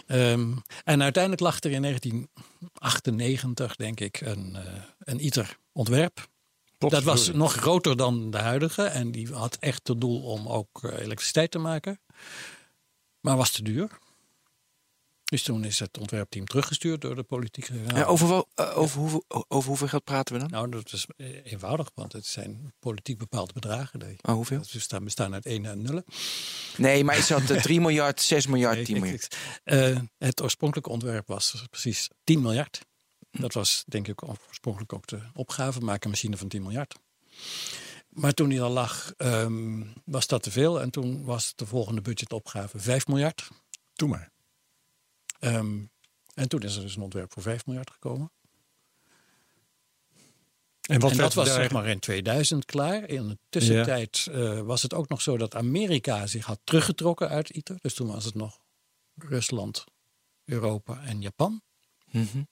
C: Ehm, en uiteindelijk lag er in 1998, denk ik, een, eh, een ITER-ontwerp. Dat was nog groter dan de huidige. En die had echt tot doel om ook eh, elektriciteit te maken. Maar was te duur. Dus toen is het ontwerpteam teruggestuurd door de politiek. Nou,
B: Ja, over, wel- eh, over, hoeveel, over hoeveel geld praten we dan?
C: nou, dat is eh, eenvoudig, want het zijn politiek bepaalde bedragen. Die,
B: Oh, hoeveel?
C: dat bestaan, bestaan uit 1 en nullen.
B: Nee, maar is dat eh, 3 miljard, 6 miljard, 10
C: Nee,
B: miljard?
C: ik- eh, het oorspronkelijke ontwerp was precies 10 miljard. Dat was denk ik oorspronkelijk ook de opgave, maak een machine van 10 miljard. Maar toen die al lag, ehm, was dat te veel. En toen was de volgende budgetopgave 5 miljard.
A: Doe maar.
C: Ehm, en toen is er dus een ontwerp voor 5 miljard gekomen.
A: En wat
C: en dat was
A: daar-
C: zeg maar in 2000 klaar. In de tussentijd eh, was het ook nog zo dat Amerika zich had teruggetrokken uit ITER. Dus toen was het nog Rusland, Europa en Japan.
B: Mhm.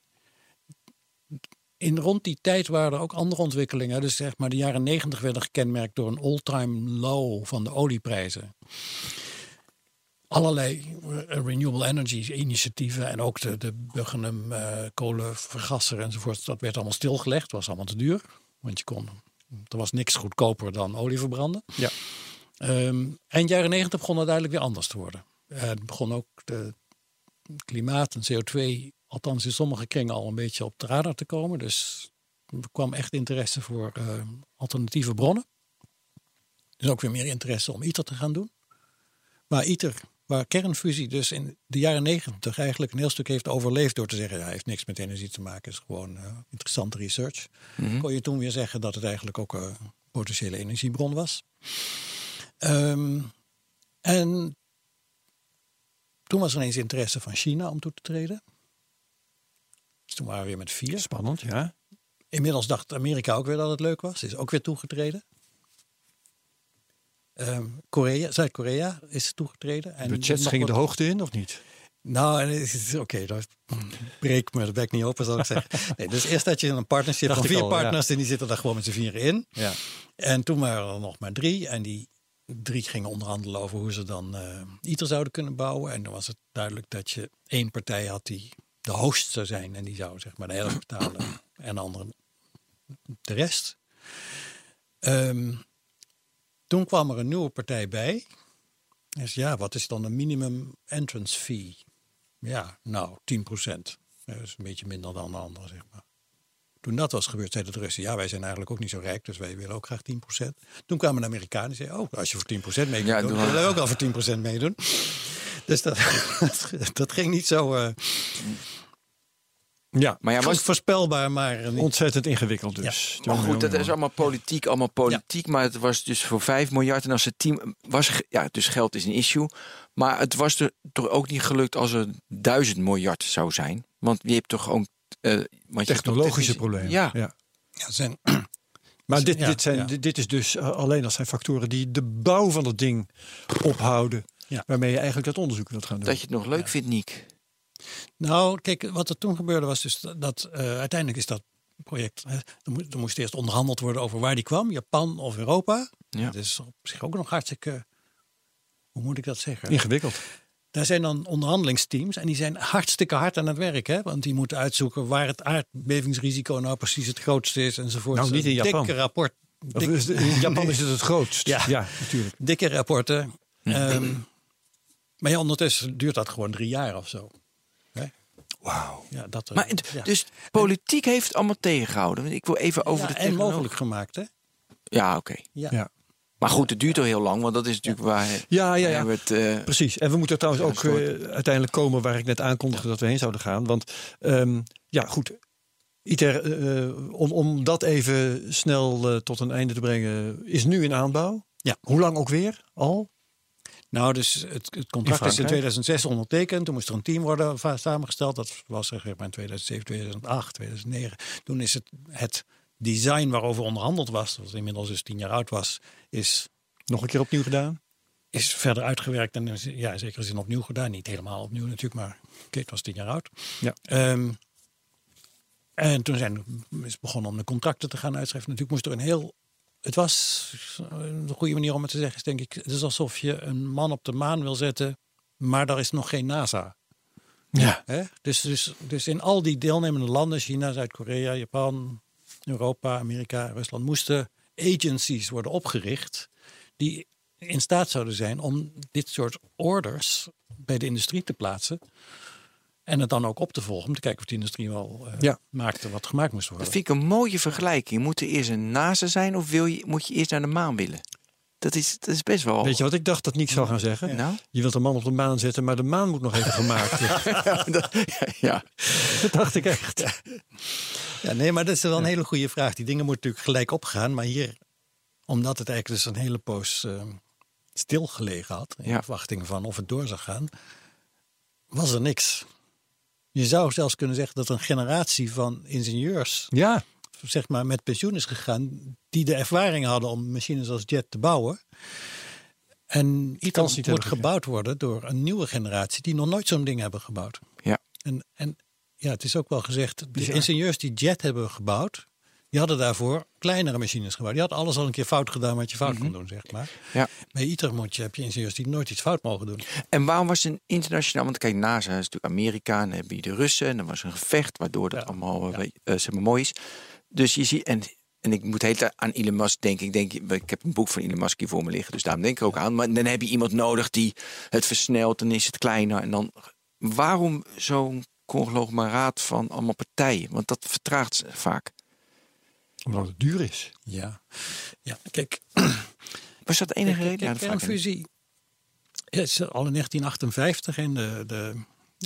C: In rond die tijd waren er ook andere ontwikkelingen. Dus zeg maar de jaren 90 werden gekenmerkt door een all-time low van de olieprijzen. Allerlei eh, renewable energy initiatieven en ook de, de Buggenum eh, kolenvergasser enzovoort. Dat werd allemaal stilgelegd. was allemaal te duur. Want je kon, er was niks goedkoper dan olie verbranden.
A: Ja.
C: Ehm, eind jaren 90 begon het duidelijk weer anders te worden. Eh, het begon ook de klimaat en CO2, althans in sommige kringen, al een beetje op de radar te komen. Dus er kwam echt interesse voor alternatieve bronnen. Dus ook weer meer interesse om ITER te gaan doen. Maar ITER, waar kernfusie dus in de jaren negentig eigenlijk een heel stuk heeft overleefd door te zeggen, ja, heeft niks met energie te maken, is gewoon eh, interessante research. Kon je toen weer zeggen dat het eigenlijk ook een potentiële energiebron was. Ehm, en toen was er ineens interesse van China om toe te treden. Dus toen waren we weer met vier.
A: Spannend, ja.
C: Inmiddels dacht Amerika ook weer dat het leuk was. Is ook weer toegetreden. Ehm, Korea, Zuid-Korea is toegetreden. En
A: Budgets
C: nog
A: gingen de hoogte in, of niet?
C: Nou, oké, dat breek me de bek niet open, zal ik zeggen. Nee, dus eerst had je een partnership
A: Dacht
C: van vier
A: al, ja.
C: partners en die zitten daar gewoon met z'n vieren in.
A: Ja.
C: En toen waren er nog maar drie. En die drie gingen onderhandelen over hoe ze dan eh ITER zouden kunnen bouwen. En dan was het duidelijk dat je één partij had die de host zou zijn. En die zou zeg maar de helft betalen en de andere de rest. Ehm, toen kwam er een nieuwe partij bij. Dus ja, wat is dan de minimum entrance fee? Ja, nou, 10 procent. Dat is een beetje minder dan de andere, zeg maar. Toen dat was gebeurd, zeiden de Russen... ja, wij zijn eigenlijk ook niet zo rijk, dus wij willen ook graag 10 procent. Toen kwamen de Amerikanen en zeiden... oh, als je voor 10 procent mee
B: Ja,
C: dan willen we ook wel voor 10 procent meedoen. Dus dat, dat ging niet zo eh,
A: Ja,
B: Maar ja, was,
C: voorspelbaar, maar niet.
A: ontzettend ingewikkeld dus.
B: maar
A: Jongen,
B: goed, dat is allemaal politiek, allemaal politiek. Maar het was dus voor 5 miljard. En als het team was, ja, dus geld is een issue. Maar het was er toch ook niet gelukt als er 1000 miljard zou zijn. Want je hebt toch ook. eh, want
A: Technologische problemen.
B: Ja,
A: ja.
C: Ja, zijn,
A: Maar dit,
C: Ja,
A: dit, zijn,
C: ja.
A: dit, dit is dus uh, alleen als zijn factoren die de bouw van het ding ophouden.
C: Ja.
A: Waarmee je eigenlijk dat onderzoek wilt gaan doen.
B: dat je het nog leuk vindt, Niek.
C: Nou, kijk, wat er toen gebeurde was dus dat, eh, uiteindelijk is dat project. Hè, er, moest, er moest eerst onderhandeld worden over waar die kwam, Japan of Europa.
B: Ja.
C: Dat is op zich ook nog hartstikke. Hoe moet ik dat zeggen?
A: Ingewikkeld.
C: Daar zijn dan onderhandelingsteams en die zijn hartstikke hard aan het werk. Hè? Want die moeten uitzoeken waar het aardbevingsrisico nou precies het grootste is enzovoort.
A: Nou, niet in Japan.
C: Dikke rapport. Dik-
A: is in Japan is het het grootst.
C: Ja.
A: ja natuurlijk.
C: dikke rapporten. Ehm, maar ja, ondertussen duurt dat gewoon drie jaar of zo.
A: Wauw.
C: Ja, dat, eh,
B: Maar het-
C: ja.
B: dus politiek heeft het allemaal tegengehouden. Want Ik wil even over
C: Ja,
B: de
C: en mogelijk gemaakt, hè?
B: Ja, oké.
C: Ja.
A: Ja.
B: Maar goed, het duurt al heel lang, want dat is natuurlijk waar.
A: Ja, ja, ja.
B: het, eh,
A: Precies. En we moeten trouwens
B: Ja,
A: ook eh, uiteindelijk komen waar ik net aankondigde dat we heen zouden gaan. Want ehm, ja, goed. ITER, eh, om, om dat even snel eh, tot een einde te brengen, is nu in aanbouw.
C: Ja.
A: Hoe lang ook weer? Al?
C: Nou, dus het, het contract is in
A: Frankrijk?
C: 2006 ondertekend. Toen moest er een team worden samengesteld. Dat was zeg maar in 2007, 2008, 2009. Toen is het, het design waarover onderhandeld was, dat inmiddels dus tien jaar oud was, is,
A: Nog een keer opnieuw gedaan?
C: is verder uitgewerkt en is, ja, zeker zin opnieuw gedaan. Niet helemaal opnieuw natuurlijk, maar het was tien jaar oud.
A: Ja.
C: Ehm, en toen zijn is begonnen om de contracten te gaan uitschrijven. Natuurlijk moest er een heel. Het was een goede manier om het te zeggen, is denk ik. Het is alsof je een man op de maan wil zetten, maar daar is nog geen NASA.
A: Ja.
C: Hè? Dus, dus, dus in al die deelnemende landen, China, Zuid-Korea, Japan, Europa, Amerika, Rusland, moesten agencies worden opgericht die in staat zouden zijn om dit soort orders bij de industrie te plaatsen. En het dan ook op te volgen om te kijken of de industrie wel eh,
A: Ja.
C: maakte wat gemaakt moest
B: Dat
C: worden.
B: vind ik een mooie vergelijking. Moet er eerst een NASA zijn of wil je, moet je eerst naar de maan willen? Dat is, dat is best wel.
A: Weet je wat ik dacht dat Niek zou gaan zeggen?
B: Nou?
A: Je wilt een man op de maan zetten, maar de maan moet nog even gemaakt worden.
B: ja.
A: dat dacht ik echt.
C: Ja, nee, maar dat is wel een hele goede vraag. Die dingen moeten natuurlijk gelijk opgaan. Maar hier, omdat het eigenlijk dus een hele poos eh, stilgelegen had, in
B: Ja.
C: verwachting van of het door zou gaan, was er niks. Je zou zelfs kunnen zeggen dat een generatie van ingenieurs
A: Ja,
C: zeg maar, met pensioen is gegaan, die de ervaring hadden om machines als jet te bouwen. En iets moet gebouwd worden door een nieuwe generatie die nog nooit zo'n ding hebben gebouwd.
B: Ja.
C: En, en ja, het is ook wel gezegd, de
A: Bizar.
C: ingenieurs die jet hebben gebouwd, die hadden daarvoor kleinere machines gebouwd. Die hadden alles al een keer fout gedaan wat je fout kon doen, zeg maar.
B: Ja.
C: Bij ITER moet je, heb je ingenieurs die nooit iets fout mogen doen.
B: En waarom was het een internationaal? Want kijk, NASA is natuurlijk Amerika en dan heb je de Russen. En dan was er een gevecht waardoor dat
C: Ja.
B: allemaal
C: Ja.
B: eh, eh, zeg maar, mooi is. Dus je ziet, en, en ik moet tijd aan Elon Musk denken. Ik, denk, ik heb een boek van Elon Musk hier voor me liggen, dus daarom denk ik ook aan. Maar dan heb je iemand nodig die het versnelt, dan is het kleiner. En dan, waarom zo'n conglomeraat van allemaal partijen? Want dat vertraagt ze vaak.
A: Omdat het duur is.
C: Ja, ja kijk,
B: Was dat de enige
C: Kijk,
B: reden? Ja,
C: kijk,
B: niet.
C: kernfusie is al in 1958 in de, de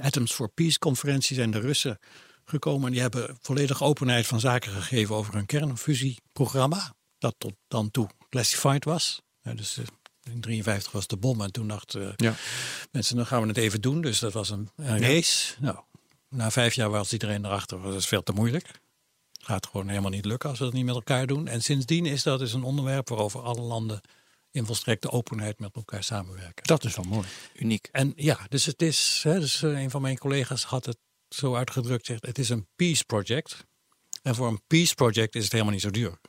C: Atoms for Peace conferentie zijn de Russen gekomen. En die hebben volledig openheid van zaken gegeven over hun kernfusieprogramma. Dat tot dan toe classified was. Ja, dus eh, in 53 was de bom en toen dachten eh,
A: Ja.
C: mensen, dan gaan we het even doen. Dus dat was een, een race. Nou, na vijf jaar was iedereen erachter, dat is veel te moeilijk. Gaat gewoon helemaal niet lukken als we dat niet met elkaar doen. En sindsdien is dat dus een onderwerp waarover alle landen in volstrekte openheid met elkaar samenwerken.
A: Dat is wel mooi.
B: Uniek.
C: En ja, dus het is, hè, dus eh, een van mijn collega's had het zo uitgedrukt, zegt het is een peace project. En voor een peace project is het helemaal niet zo duur.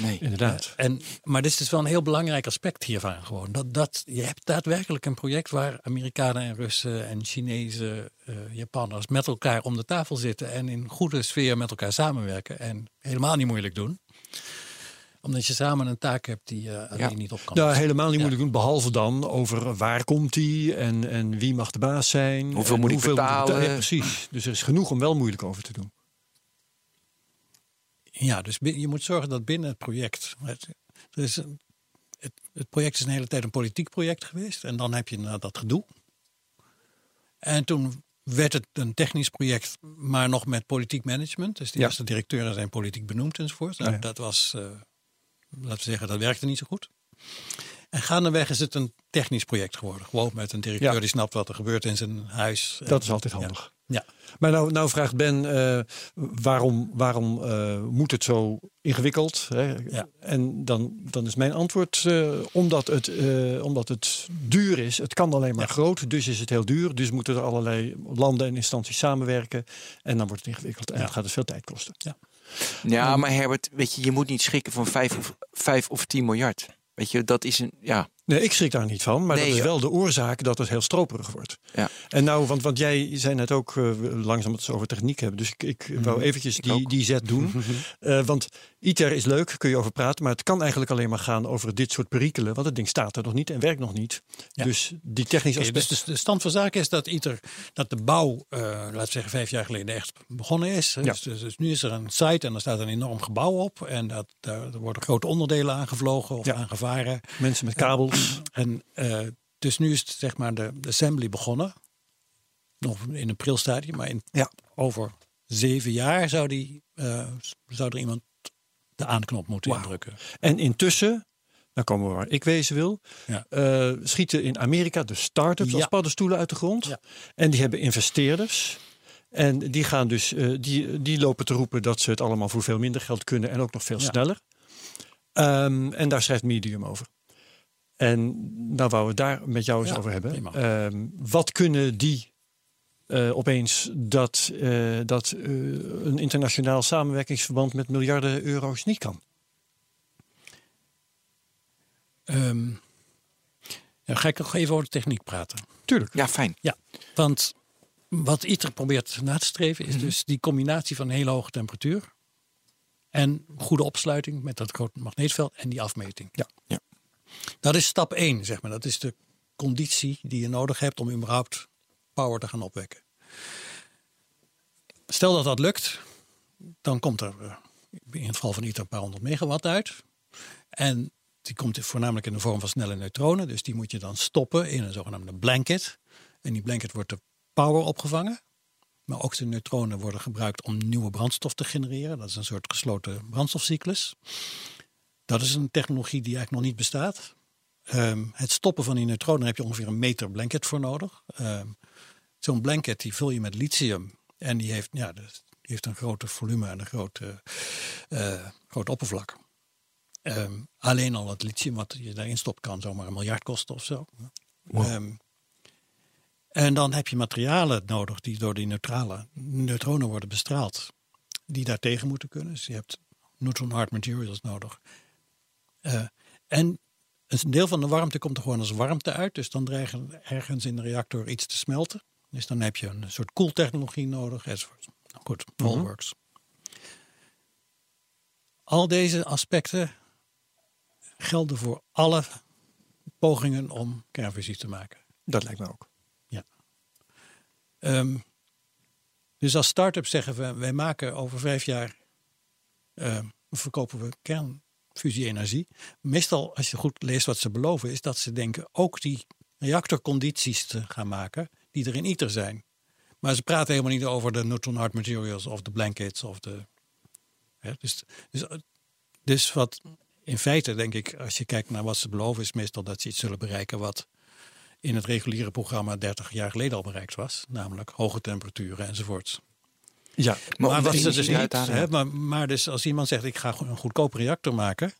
B: Nee.
A: Inderdaad.
C: En, maar dit is dus wel een heel belangrijk aspect hiervan gewoon. Dat, dat, je hebt daadwerkelijk een project waar Amerikanen en Russen en Chinezen, eh, Japanners met elkaar om de tafel zitten en in goede sfeer met elkaar samenwerken en helemaal niet moeilijk doen. Omdat je samen een taak hebt die je alleen
B: Ja.
C: niet op kan. Lossen.
A: helemaal niet
C: Ja.
A: moeilijk doen. Behalve dan over waar komt die en, en wie mag de baas zijn.
B: Hoeveel moet ik
A: hoeveel
B: betalen?
A: Ja, precies. Dus er is genoeg om wel moeilijk over te doen.
C: Ja, dus je moet zorgen dat binnen het project. Het, er is een- het, het project is een hele tijd een politiek project geweest. En dan heb je inderdaad dat gedoe. En toen werd het een technisch project, maar nog met politiek management. Dus de
A: Ja.
C: eerste directeuren zijn politiek benoemd enzovoort. Nou,
A: Ja.
C: Dat was, eh, laten we zeggen, dat werkte niet zo goed. En gaandeweg is het een technisch project geworden. Gewoon met een directeur
A: Ja.
C: die snapt wat er gebeurt in zijn huis.
A: Dat is altijd handig.
C: Ja.
A: Maar nou, nou vraagt Ben, eh, waarom, waarom eh, moet het zo ingewikkeld? Hè?
C: Ja.
A: En dan, dan is mijn antwoord, eh, omdat, het, eh, omdat het duur is. Het kan alleen maar
C: Ja.
A: groot, dus is het heel duur. Dus moeten er allerlei landen en instanties samenwerken. En dan wordt het ingewikkeld en
C: Ja.
A: het gaat dus veel tijd kosten.
B: Ja, maar Herbert, weet je, je moet niet schrikken van 5 of, 5 of 10 miljard. Weet je, dat is een, ja,
A: Nee, ik schrik daar niet van, maar
B: Nee,
A: dat is wel de oorzaak dat het heel stroperig wordt.
B: Ja.
A: En nou, want, want jij zei net ook eh, langzaam dat ze over techniek hebben. Dus ik, ik wou eventjes die,
B: ook.
A: die zet doen. Eh, want ITER is leuk, kun je over praten. Maar het kan eigenlijk alleen maar gaan over dit soort perikelen. Want het ding staat er nog niet en werkt nog niet.
C: Ja.
A: Dus die technische aspecten...
C: dus de, stand van zaken is dat ITER, dat de bouw, eh laten we zeggen vijf jaar geleden echt begonnen is.
A: Ja.
C: Dus, dus, dus nu is er een site en er staat een enorm gebouw op. En dat, daar, er worden grote onderdelen aangevlogen of
A: Ja.
C: aangevaren.
A: mensen met kabels.
C: En eh, dus nu is het, zeg maar de, de assembly begonnen. Nog in een prilstadium, maar in,
A: Ja.
C: over zeven jaar zou, die, eh, zou er iemand de aanknop moeten indrukken.
A: En intussen, dan komen we waar ik wezen wil.
C: Ja.
A: eh, schieten in Amerika de start-ups als paddenstoelen uit de grond. En die hebben investeerders. En die gaan dus, die, die lopen te roepen dat ze het allemaal voor veel minder geld kunnen en ook nog veel sneller. Ehm, en daar schrijft Medium over. En nou wou we het daar met jou eens
C: Ja,
A: over hebben. Ehm, wat kunnen die eh, opeens dat, eh, dat eh, een internationaal samenwerkingsverband met miljarden euro's niet kan?
C: Ehm, ja, ga ik nog even over de techniek praten.
A: Tuurlijk.
B: ja, fijn.
C: Ja, want wat ITER probeert na te streven is dus die combinatie van een hele hoge temperatuur en goede opsluiting met dat grote magneetveld en die afmeting.
A: Ja.
B: Ja.
C: Dat is stap 1, zeg maar. Dat is de conditie die je nodig hebt om überhaupt power te gaan opwekken. Stel dat dat lukt, dan komt er eh, in het geval van ITER een paar honderd megawatt uit. En die komt voornamelijk in de vorm van snelle neutronen. Dus die moet je dan stoppen in een zogenaamde blanket. En die blanket wordt de power opgevangen. Maar ook de neutronen worden gebruikt om nieuwe brandstof te genereren. Dat is een soort gesloten brandstofcyclus. Dat is een technologie die eigenlijk nog niet bestaat. Ehm, het stoppen van die neutronen heb je ongeveer een meter blanket voor nodig. Ehm, Zo'n blanket die vul je met lithium. En die heeft, ja, die heeft een grote volume en een grote, eh groot oppervlak. Ehm, alleen al het lithium wat je daarin stopt kan zomaar een miljard kosten of zo. En dan heb je materialen nodig die door die neutrale neutronen worden bestraald. Die daartegen moeten kunnen. Dus je hebt neutron hard materials nodig. Eh, en een deel van de warmte komt er gewoon als warmte uit. Dus dan dreigt er ergens in de reactor iets te smelten. Dus dan heb je een soort koeltechnologie nodig. Enzovoort. Nou goed, all works. Al deze aspecten gelden voor alle pogingen om kernfusie te maken.
A: Dat lijkt me ook.
C: Ehm, dus als start-up zeggen we, wij maken over vijf jaar, ehm, verkopen we kernfusie-energie. Meestal, als je goed leest wat ze beloven, is dat ze denken ook die reactorcondities te gaan maken die er in ITER zijn. Maar ze praten helemaal niet over de neutron hard materials of de blankets of de. Hè, dus, dus, dus wat in feite denk ik, als je kijkt naar wat ze beloven, is meestal dat ze iets zullen bereiken wat in het reguliere programma 30 jaar geleden al bereikt was. Namelijk hoge temperaturen enzovoort.
A: Ja,
B: Maar,
C: wat ze dus niet, hè,
B: ja.
C: maar, maar dus als iemand zegt ik ga een goedkope reactor maken,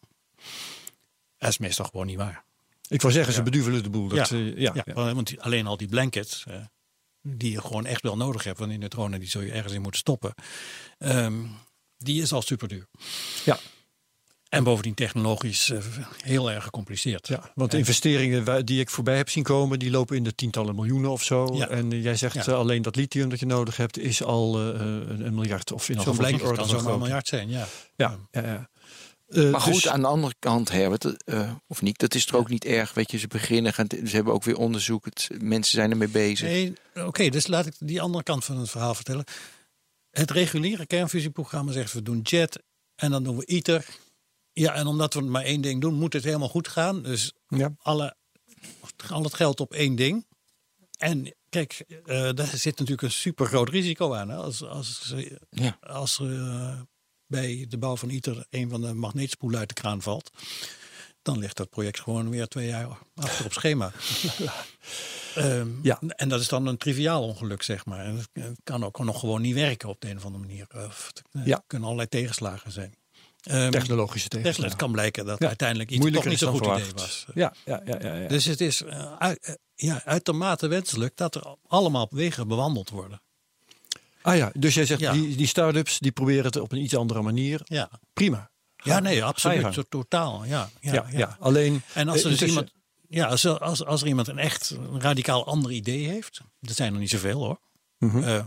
C: dat is meestal gewoon niet waar.
A: ik wou zeggen, ze beduvelen de boel. Dat,
C: Ja.
A: eh, ja,
C: Ja,
A: ja.
C: want alleen al die blankets, eh, die je gewoon echt wel nodig hebt, want die neutronen die zul je ergens in moeten stoppen, ehm, die is al super duur.
A: Ja.
C: En bovendien technologisch eh, heel erg gecompliceerd.
A: Ja, want de investeringen die ik voorbij heb zien komen, die lopen in de tientallen miljoenen of zo.
C: Ja.
A: En eh, jij zegt
C: Ja.
A: eh, alleen dat lithium dat je nodig hebt, is al eh, een, een miljard of in
C: Zo
A: ieder geval
C: blijkt het
A: orde
C: kan
A: grootte.
C: miljard zijn, ja.
A: Ja, ja, ja. Eh,
B: Maar goed,
A: dus-
B: aan de andere kant, Herbert, eh, of niet, dat is toch ook niet erg. Weet je, ze beginnen, gaan, ze hebben ook weer onderzoek. Het, mensen zijn ermee bezig.
C: Nee, Oké, dus laat ik die andere kant van het verhaal vertellen. Het reguliere kernfusieprogramma zegt we doen JET en dan doen we ITER. Ja, en omdat we maar één ding doen, moet het helemaal goed gaan. Dus
A: ja.
C: alle, al het geld op één ding. En kijk, eh, daar zit natuurlijk een super groot risico aan. Hè? Als, als,
B: Ja.
C: als eh, bij de bouw van ITER een van de magneetspoelen uit de kraan valt, dan ligt dat project gewoon weer twee jaar achter op schema. Ehm,
A: Ja.
C: En dat is dan een triviaal ongeluk, zeg maar. En het kan ook nog gewoon niet werken op de een of andere manier. Of het
A: Ja.
C: er kunnen allerlei tegenslagen zijn. Ehm,
A: technologische
C: het
A: tegenslagen.
C: kan blijken dat
A: Ja.
C: uiteindelijk iets toch
A: Moeilijker
C: niet
A: is
C: zo'n goed idee was.
A: Ja, ja, ja, ja, ja.
C: Dus het is eh, uit- eh, ja, uitermate wenselijk dat er allemaal wegen bewandeld worden.
A: ah ja, dus jij zegt die, die start-ups die proberen het op een iets andere manier.
C: Ja,
A: Prima.
C: ja nee, absoluut. Totaal. Ja, ja,
A: Ja, alleen.
C: En als er
A: eh,
C: dus
A: intussen-
C: iemand. Ja, als, er- als, als er iemand een echt een radicaal ander idee heeft, dat zijn er niet zoveel hoor.
A: Mhm.
C: Eh,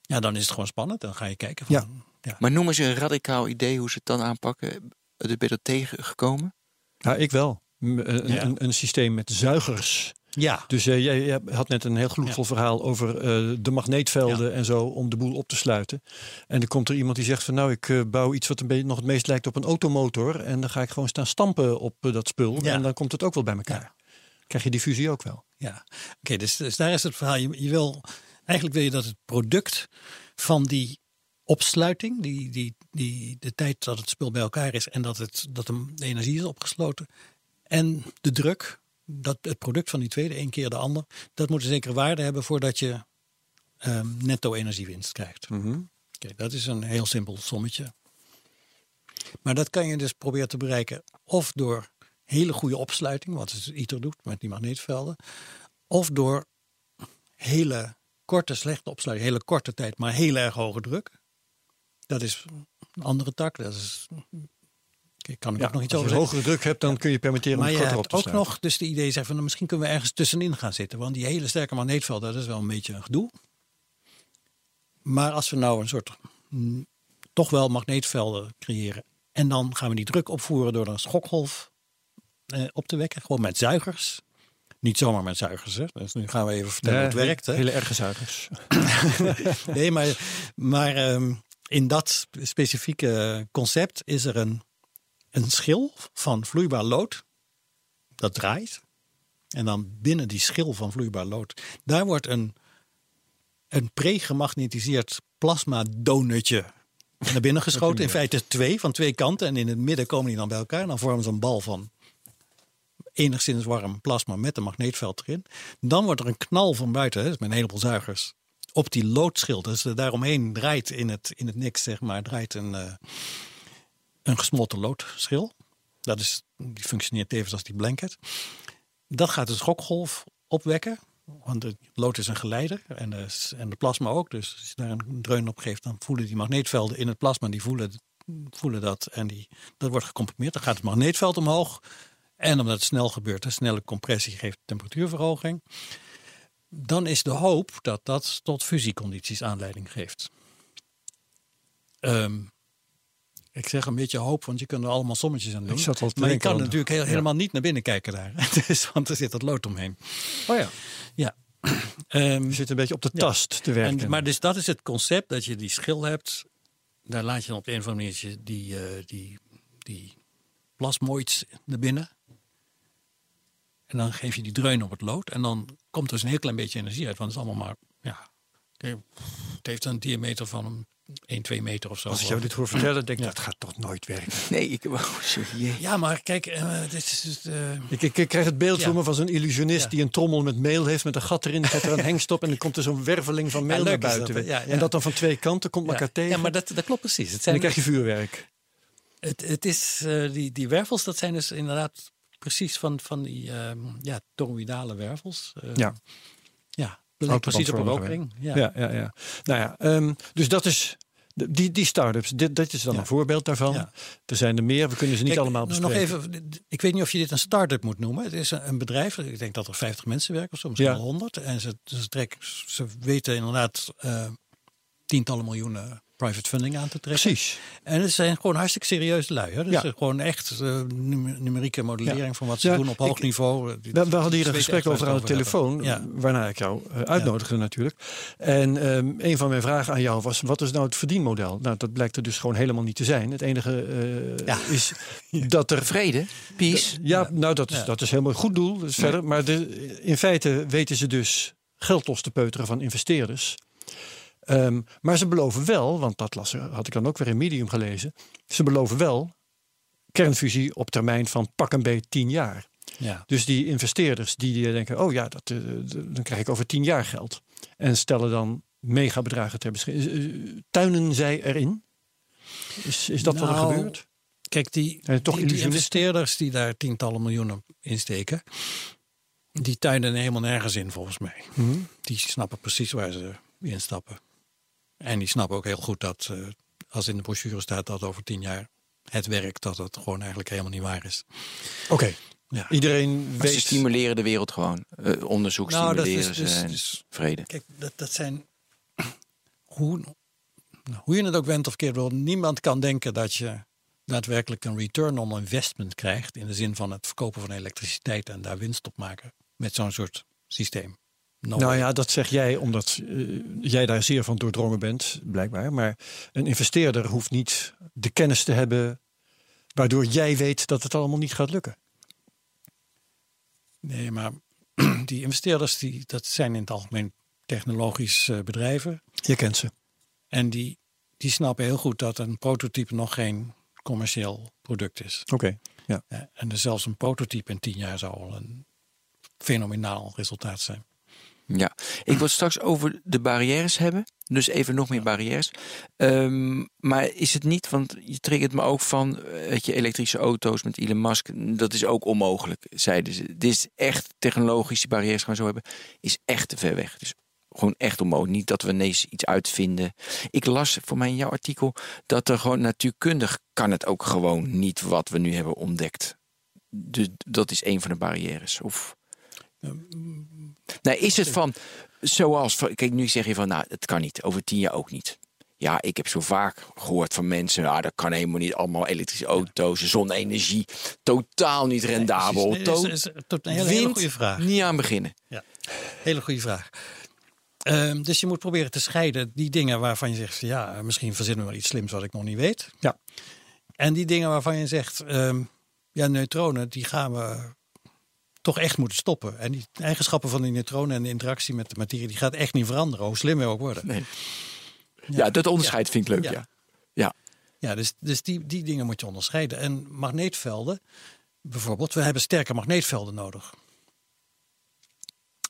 C: ja, dan is het gewoon spannend. Dan ga je kijken. Van,
A: Ja.
B: Maar noem eens een radicaal idee hoe ze het dan aanpakken. Ben je er tegengekomen?
A: Ja, ik wel. Eh, Een,
C: Ja.
A: een, een systeem met zuigers.
C: ja.
A: Dus eh, jij, jij had net een heel gloedvol verhaal over eh, de magneetvelden en zo om de boel op te sluiten. En dan komt er iemand die zegt van nou ik bouw iets wat een nog het meest lijkt op een automotor. En dan ga ik gewoon staan stampen op dat spul.
C: Ja.
A: En dan komt het ook wel bij elkaar. Krijg je die fusie ook wel.
C: Ja, oké, dus, dus daar is het verhaal. Je, je wil, eigenlijk wil je dat het product van die opsluiting, die, die, die, de tijd dat het spul bij elkaar is en dat, het, dat de, energie is opgesloten en de druk, dat het product van die tweede, één keer de ander, dat moet een zekere waarde hebben voordat je ehm, netto energiewinst krijgt. Oké, dat is een heel simpel sommetje. Maar dat kan je dus proberen te bereiken of door hele goede opsluiting, wat het ITER doet met die magneetvelden, of door hele korte, slechte opsluiting, hele korte tijd, maar heel erg hoge druk. Dat is een andere tak. Dat is, ik kan er ook nog iets
A: als
C: over
A: je
C: zeggen.
A: hogere druk hebt, dan kun je permitteren om
C: Maar je
A: korter op te
C: ook nog dus de idee zeggen van nou, misschien kunnen we ergens tussenin gaan zitten. Want die hele sterke magneetvelden, dat is wel een beetje een gedoe. Maar als we nou een soort mm, toch wel magneetvelden creëren. En dan gaan we die druk opvoeren door een schokgolf eh, op te wekken. Gewoon met zuigers. Niet zomaar met zuigers. Hè? Dus nu gaan we even vertellen hoe het werkt. Hè?
A: Hele erge zuigers.
C: Nee, maar, maar ehm, in dat specifieke concept is er een, een schil van vloeibaar lood. Dat draait. En dan binnen die schil van vloeibaar lood, daar wordt een, een pre-gemagnetiseerd plasma donutje naar binnen geschoten. In feite twee, van twee kanten. En in het midden komen die dan bij elkaar. En dan vormen ze een bal van enigszins warm plasma met een magneetveld erin. Dan wordt er een knal van buiten, hè, met een heleboel zuigers, op die loodschild. Dus daaromheen draait in het, in het niks, zeg maar, draait een, eh, een gesmolten loodschil. Dat is, die functioneert tevens als die blanket. Dat gaat de schokgolf opwekken. Want het lood is een geleider en de, en de plasma ook. Dus als je daar een dreun op geeft, dan voelen die magneetvelden in het plasma, die voelen, voelen dat. En die, dat wordt gecomprimeerd. Dan gaat het magneetveld omhoog. En omdat het snel gebeurt, een snelle compressie geeft temperatuurverhoging. Dan is de hoop dat dat tot fusiecondities aanleiding geeft. Ehm, ik zeg een beetje hoop, want je kunt er allemaal sommetjes aan doen.
A: Ik zat al te
C: maar je kan
A: aan-
C: natuurlijk heel-
A: ja.
C: helemaal niet naar binnen kijken daar. dus, want er zit dat lood omheen.
A: Oh ja.
C: Ja. Ehm,
A: Je zit een beetje op de
C: Ja.
A: tast te werken.
C: en, maar dus dat is het concept dat je die schil hebt. Daar laat je dan op de een of andere manier die, eh, die, die plasmoids naar binnen. En dan geef je die dreun op het lood. En dan komt er dus een heel klein beetje energie uit. Want het is allemaal maar, ja, het heeft een diameter van een 1, 2 meter of zo.
A: Als ik jou dit hoor vertellen, denk ik, dat gaat toch nooit werken.
B: Nee, ik... Oh, jee.
C: Ja, maar kijk, eh, dit is... dus, eh,
A: Ik, ik, ik krijg het beeld
C: Ja.
A: voor me van zo'n illusionist
C: Ja.
A: die een trommel met meel heeft met een gat erin, gaat er een hengst op en dan komt er zo'n werveling van meel
C: Ja,
A: naar buiten.
C: dat, hè? Ja, ja.
A: En dat dan van twee kanten komt
C: ja.
A: elkaar tegen
C: Ja, maar dat, dat klopt precies. Het
A: en
C: zijn,
A: dan krijg je vuurwerk.
C: het, het is, eh, die, die wervels, dat zijn dus inderdaad precies van, van die ehm, ja, toroïdale wervels. Eh,
A: Ja.
C: Ja, dat lijkt precies op een rookring.
A: Ja, ja, ja. Nou ja, ehm, dus dat is. Die, die start-ups, dit, dit is dan
C: Ja.
A: een voorbeeld daarvan.
C: Ja.
A: Er zijn er meer, we kunnen ze niet
C: Kijk,
A: allemaal
C: nou,
A: bespreken.
C: Nog even, ik weet niet of je dit een start-up moet noemen. Het is een, bedrijf, ik denk dat er 50 mensen werken of zo, misschien
A: Ja.
C: wel 100. En ze, ze, trekken, ze weten inderdaad eh, tientallen miljoenen private funding aan te trekken.
A: Precies.
C: En het zijn gewoon hartstikke serieuze lui. Hè? Dus
A: Ja.
C: gewoon echt eh, numer- numerieke modellering
A: Ja.
C: van wat ze
A: Ja,
C: doen op hoog
A: ik-
C: niveau.
A: We, we hadden hier een gesprek over aan de telefoon, waarna ik jou eh, uitnodigde natuurlijk. En ehm, een van mijn vragen aan jou was, wat is nou het verdienmodel? Nou, dat blijkt er dus gewoon helemaal niet te zijn. Het enige eh,
C: Ja.
A: is dat er...
B: Vrede, peace.
A: Ja, nou dat is,
C: Ja.
A: dat is helemaal een goed doel. Dus verder. Maar de, in feite weten ze dus geld los te peuteren van investeerders. Ehm, maar ze beloven wel, want dat las, had ik dan ook weer in Medium gelezen. Ze beloven wel kernfusie op termijn van pak een beet tien jaar.
C: Ja.
A: Dus die investeerders die, die denken, oh ja, dat, eh, dan krijg ik over tien jaar geld. En stellen dan megabedragen ter beschikking. Eh, Tuinen zij erin? Is, is dat wat er
C: Nou,
A: gebeurt?
C: Kijk, die,
A: toch
C: die, investeerders die daar tientallen miljoenen in steken, die tuinen helemaal nergens in volgens mij.
A: Mhm.
C: Die snappen precies waar ze instappen. En die snappen ook heel goed dat eh, als in de brochure staat dat over tien jaar het werkt, dat het gewoon eigenlijk helemaal niet waar is.
A: Oké,
C: Ja.
A: iedereen
B: Maar ze
A: weet...
B: stimuleren de wereld gewoon. Eh, onderzoek
C: Nou, dat
B: stimuleren
C: is
B: ze
C: dus-
B: en
C: dus-
B: vrede.
C: Kijk, dat, dat zijn. Hoe, nou, hoe je het ook bent of keert, wel, niemand kan denken dat je daadwerkelijk een return on investment krijgt. In de zin van het verkopen van elektriciteit en daar winst op maken. Met zo'n soort systeem. No
A: Nou ja, dat zeg jij omdat eh, jij daar zeer van doordrongen bent, blijkbaar. Maar een investeerder hoeft niet de kennis te hebben waardoor jij weet dat het allemaal niet gaat lukken.
C: Nee, maar die investeerders, die, dat zijn in het algemeen technologische eh, bedrijven.
A: Je kent ze.
C: En die, die snappen heel goed dat een prototype nog geen commercieel product is.
A: Oké. Ja.
C: Ja, en dus zelfs een prototype in tien jaar zou al een fenomenaal resultaat zijn.
B: Ja, ik wil straks over de barrières hebben. Dus even nog meer barrières. Ehm, maar is het niet, want je triggert me ook van, eh, weet je, elektrische auto's met Elon Musk. Dat is ook onmogelijk, zeiden ze. Dit is echt technologische barrières gaan zo hebben. Is echt te ver weg. Dus gewoon echt onmogelijk. Niet dat we ineens iets uitvinden. Ik las voor mij in jouw artikel dat er gewoon natuurkundig kan het ook gewoon niet wat we nu hebben ontdekt. Dus dat is een van de barrières. Of nou, is het van zoals, van- kijk, nu zeg je van, nou, het kan niet, over tien jaar ook niet. Ja, ik heb zo vaak gehoord van mensen, ja, dat kan helemaal niet, allemaal elektrische auto's, zonne-energie, totaal niet rendabel.
C: Nee, dat is, is tot een hele, goede vraag.
B: niet aan beginnen.
C: Ja, hele goede vraag. Ehm, dus je moet proberen te scheiden die dingen waarvan je zegt, ja, misschien verzinnen we wel iets slims wat ik nog niet weet.
A: Ja.
C: En die dingen waarvan je zegt, ehm, ja, neutronen, die gaan we toch echt moeten stoppen. En die eigenschappen van die neutronen en de interactie met de materie, die gaat echt niet veranderen, hoe slim we ook worden.
B: Nee. Ja, dat onderscheid vind ik leuk, ja.
C: Ja.
B: ja.
C: Ja, dus, dus die, die dingen moet je onderscheiden. En magneetvelden, bijvoorbeeld, we hebben sterke magneetvelden nodig.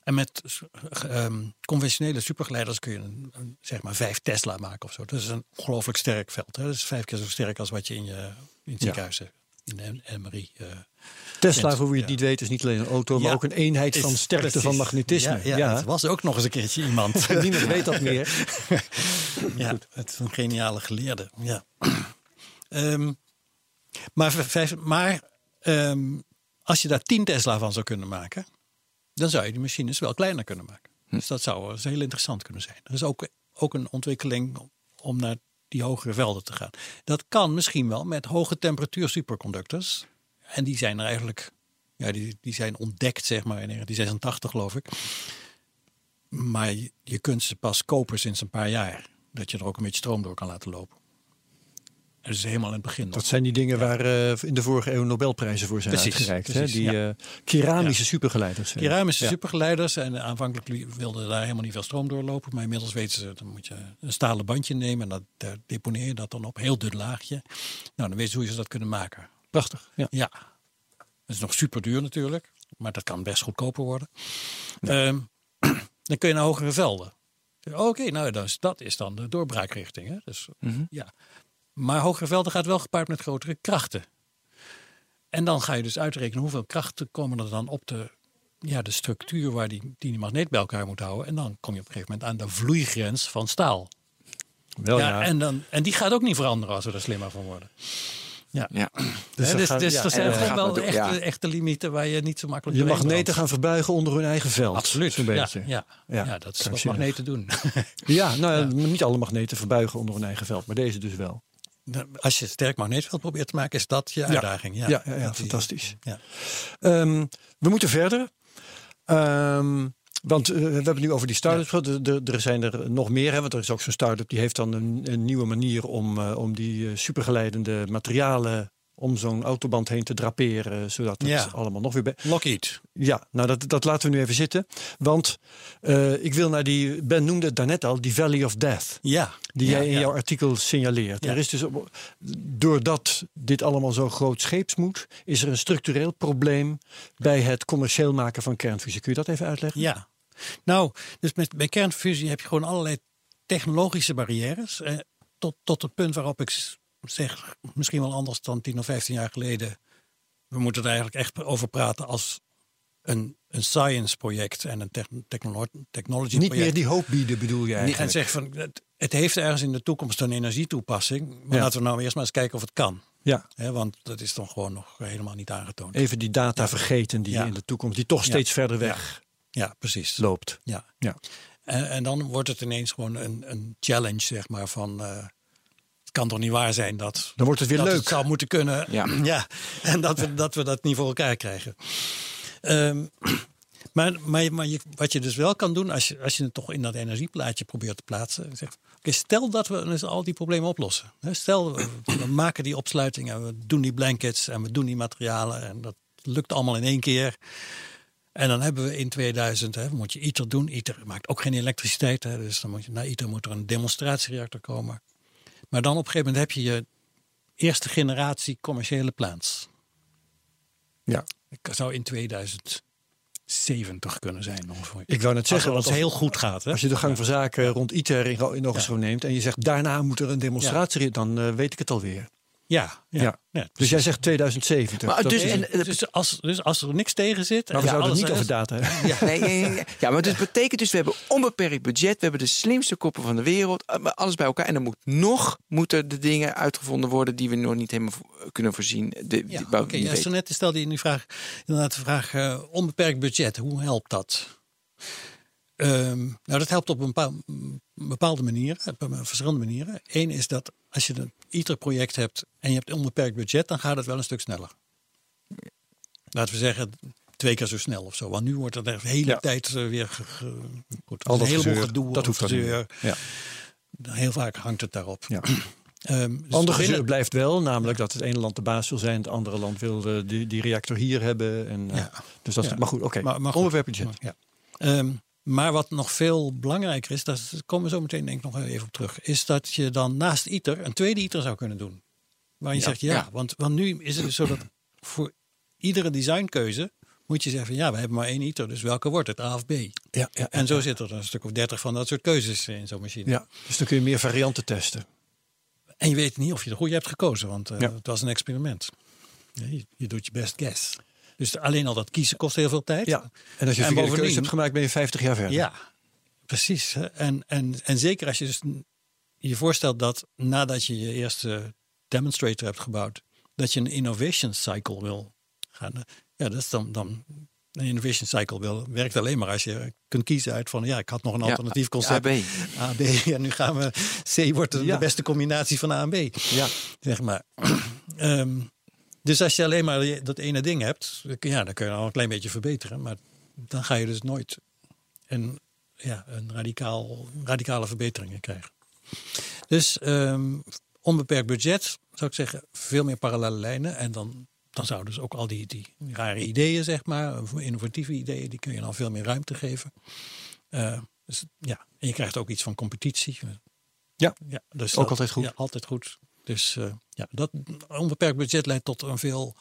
C: En met ehm, conventionele supergeleiders kun je een, een, zeg maar 5 Tesla maken of zo. Dat is een ongelooflijk sterk veld. Hè? Dat is vijf keer zo sterk als wat je in, je, in het ziekenhuis hebt. In MRI. eh.
A: Tesla,
C: Kent,
A: voor wie het
C: ja.
A: niet weet, is niet alleen een auto, maar ook een eenheid van sterkte
C: precies.
A: van magnetisme.
C: Ja, ja, het was ook nog eens een keertje iemand.
A: Niemand weet dat meer.
C: Ja, het is een geniale geleerde. Ja. Ehm, maar vijf, maar ehm, als je daar 10 Tesla van zou kunnen maken, dan zou je die machines wel kleiner kunnen maken. Dus dat zou eens heel interessant kunnen zijn. Er is ook, ook een ontwikkeling om naar die hogere velden te gaan. Dat kan misschien wel met hoge temperatuur superconductors. En die zijn er eigenlijk, ja, die, die zijn ontdekt zeg maar in 1986 geloof ik. Maar je, je kunt ze pas kopen sinds een paar jaar. Dat je er ook een beetje stroom door kan laten lopen. Dat is helemaal in het begin. nog.
A: Dat zijn die dingen waar eh, in de vorige eeuw Nobelprijzen voor zijn
C: Precies,
A: uitgereikt. hè? Die
C: ja.
A: eh, keramische supergeleiders.
C: Keramische
A: Ja.
C: supergeleiders. En aanvankelijk li- wilden daar helemaal niet veel stroom doorlopen. Maar inmiddels weten ze, dan moet je een stalen bandje nemen. En dat, daar deponeer je dat dan op. Heel dun laagje. Nou, dan weten ze hoe ze dat kunnen maken.
A: Prachtig. Ja.
C: Ja. Dat is nog super duur natuurlijk. Maar dat kan best goedkoper worden. Ehm, dan kun je naar hogere velden. Oké, nou dat is, dat is dan de doorbraakrichting. Hè? Dus, ja. Maar hogere velden gaat wel gepaard met grotere krachten. En dan ga je dus uitrekenen hoeveel krachten komen er dan op de, ja, de structuur waar die, die magneet bij elkaar moet houden. En dan kom je op een gegeven moment aan de vloeigrens van staal.
A: Wel,
C: ja,
A: ja.
C: En, dan, en die gaat ook niet veranderen als we er slimmer van worden. Ja.
B: Ja.
C: Dus,
A: dat
C: dus, dus
A: ja,
C: er zijn gewoon wel echte,
B: ja.
C: echte limieten waar je niet zo makkelijk
A: Je magneten
C: brandt.
A: gaan verbuigen onder hun eigen veld.
C: Absoluut. Ja,
A: beetje.
C: ja,
A: Ja,
C: ja. dat is wat magneten doen.
A: Ja, nou, ja. niet alle magneten verbuigen onder hun eigen veld, maar deze dus wel.
C: Als je sterk magneetveld probeert te maken, is dat je uitdaging. Ja,
A: Ja, ja, ja, fantastisch.
C: Ja.
A: Ehm, we moeten verder. Ehm, want eh, we hebben het nu over die start-ups. Er- zijn er nog meer. Hè, want er is ook zo'n start-up die heeft dan een, een nieuwe manier om, eh, om die eh, supergeleidende materialen om zo'n autoband heen te draperen. Zodat het
C: Ja.
A: allemaal nog weer... bij-
C: Lockheed.
A: Ja, nou dat, dat laten we nu even zitten. Want eh, ik wil naar die... Ben noemde het daarnet al, die Valley of Death.
C: Ja.
A: Die
C: ja,
A: jij in
C: ja.
A: jouw artikel signaleert. Er is dus, doordat dit allemaal zo grootscheeps moet, is er een structureel probleem bij het commercieel maken van kernfusie. Kun je dat even uitleggen?
C: Ja. Nou, dus met, bij kernfusie heb je gewoon allerlei technologische barrières. Eh, tot, tot het punt waarop ik zeg, misschien wel anders dan 10 of 15 jaar geleden. We moeten er eigenlijk echt over praten als een, een science project en een techn- technolo- technology
A: Niet
C: project.
A: meer die hoop bieden, bedoel je
C: En
A: eigenlijk?
C: zeg van, het, het heeft ergens in de toekomst een energietoepassing. Maar
A: Ja.
C: laten we nou eerst maar eens kijken of het kan.
A: Ja,
C: want dat is dan gewoon nog helemaal niet aangetoond.
A: even die data vergeten die
C: Ja.
A: in de toekomst, die toch steeds verder weg
C: Ja, precies.
A: loopt.
C: Ja.
A: Ja.
C: En, en dan wordt het ineens gewoon een, een challenge, zeg maar, van... eh, het kan toch niet waar zijn dat,
A: Dan wordt het weer
C: dat
A: leuk.
C: het zou moeten kunnen.
B: Ja.
C: en dat we, dat we dat niet voor elkaar krijgen. Ehm, maar maar, maar je, wat je dus wel kan doen, als je, als je het toch in dat energieplaatje probeert te plaatsen... Zeg, oké, stel dat we dus al die problemen oplossen. Hè, Stel, we, we maken die opsluiting en we doen die blankets en we doen die materialen... en dat lukt allemaal in één keer... En dan hebben we in 2000, hè, moet je ITER doen. ITER maakt ook geen elektriciteit. Hè, dus dan moet je, na ITER moet er een demonstratiereactor komen. Maar dan op een gegeven moment heb je je eerste generatie commerciële plants.
A: Ja.
C: Het zou in 2070 kunnen zijn ongeveer.
A: Ik wou net zeggen,
C: als het heel goed gaat. Hè?
A: als je de gang van zaken rond ITER in, in ogenschouw neemt en je zegt daarna moet er een demonstratie, dan eh, weet ik het alweer.
C: Ja, ja.
A: Ja.
C: ja.
A: Dus jij zegt 2070.
B: Maar dus-
A: is-
B: en- en-
C: dus, als, dus als er niks tegen zit.
A: maar we
C: en
A: zouden het niet over data hebben.
B: Ja, nee, ja, ja, ja. ja, maar dat betekent dus, we hebben onbeperkt budget, we hebben de slimste koppen van de wereld, eh, maar alles bij elkaar. En dan moet nog moeten de dingen uitgevonden worden die we nog niet helemaal kunnen voorzien. De, die-
C: Ja, oké.
B: niet
C: ja, zo net stelde je in die vraag inderdaad de vraag eh, onbeperkt budget. Hoe helpt dat? Ehm, nou, dat helpt op een bepaal- een bepaalde manieren, op een- verschillende manieren. Eén is dat als je een ITER-project hebt en je hebt onbeperkt budget, dan gaat het wel een stuk sneller. Laten we zeggen twee keer zo snel of zo. Want nu wordt er de hele
A: Ja.
C: tijd eh, weer ge, ge- goed,
A: Al dat
C: een heleboel
A: gezeur,
C: gedoe,
A: dat hoeft
C: gezeur.
A: Ja.
C: Heel vaak hangt het daarop.
A: Ja.
C: Ehm, dus
A: Ander gezeur blijft wel, namelijk dat het ene land de baas wil zijn, het andere land wil eh, die, die reactor hier hebben. En, eh,
C: Ja.
A: Dus dat is, maar goed, oké.
C: Maar, maar
A: budget.
C: Ja. Ehm, maar wat nog veel belangrijker is, daar komen we zo meteen denk ik nog even op terug, is dat je dan naast ITER een tweede ITER zou kunnen doen. Waar je
B: Ja,
C: zegt ja,
B: ja.
C: Want, want nu is het dus zo dat voor iedere designkeuze moet je zeggen ja, we hebben maar één ITER, dus welke wordt het, A of B?
A: Ja, ja,
C: En zo zitten er een stuk of dertig van dat soort keuzes in zo'n machine.
A: ja, dus dan kun je meer varianten testen.
C: En je weet niet of je de goede hebt gekozen, want eh, het was een experiment. Je, je doet je best guess. Dus alleen al dat kiezen kost heel veel tijd.
A: Ja. En als je
C: En
A: een keuze hebt gemaakt, ben je 50 jaar verder.
C: Ja, precies. En, en, en zeker als je dus je voorstelt dat nadat je je eerste demonstrator hebt gebouwd, dat je een innovation cycle wil gaan. Ja, dat is dan, dan een innovation cycle wil, werkt alleen maar als je kunt kiezen uit van ja, ik had nog een
B: Ja,
C: alternatief concept.
B: AB.
C: A, B. En nu gaan we C wordt de,
A: Ja.
C: de beste combinatie van A en B.
A: Ja.
C: Zeg maar. Ehm, dus als je alleen maar dat ene ding hebt, ja, dan kun je al een klein beetje verbeteren. Maar dan ga je dus nooit een, ja, een radicaal, radicale verbeteringen krijgen. Dus ehm, onbeperkt budget zou ik zeggen, veel meer parallele lijnen. En dan, dan zouden dus ook al die, die rare ideeën, zeg maar, innovatieve ideeën, die kun je dan veel meer ruimte geven. Eh, dus, ja, en je krijgt ook iets van competitie.
A: Ja,
C: ja dus
A: ook
C: dat-
A: altijd goed.
C: Ja, altijd goed. Dus eh, ja, dat onbeperkt budget leidt tot een veel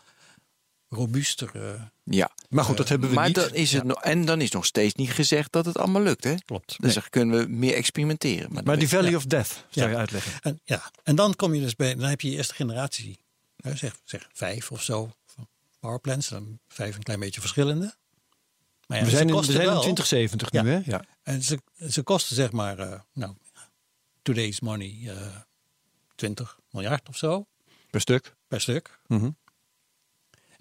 C: robuuster. eh,
B: Ja.
A: Maar goed, dat hebben we
B: maar
A: niet.
B: Dan is het nog, en dan is nog steeds niet gezegd dat het allemaal lukt. Hè?
C: klopt.
B: Dus dan kunnen we meer experimenteren. Maar,
A: Maar die Valley
C: Ja.
A: of Death zou
C: Ja.
A: je uitleggen.
C: En, ja, en dan kom je dus bij, dan heb je je eerste generatie, hè, zeg, zeg vijf of zo, van powerplants. Dan vijf een klein beetje verschillende. Maar ja,
A: we
C: ze
A: zijn in, we
C: kosten
A: zijn in
C: wel-
A: 2070
C: Ja.
A: nu, hè? Ja.
C: En ze, ze kosten zeg maar, eh, nou, today's money, eh 20 miljard of zo
A: Per stuk.
C: per stuk.
A: Mhm.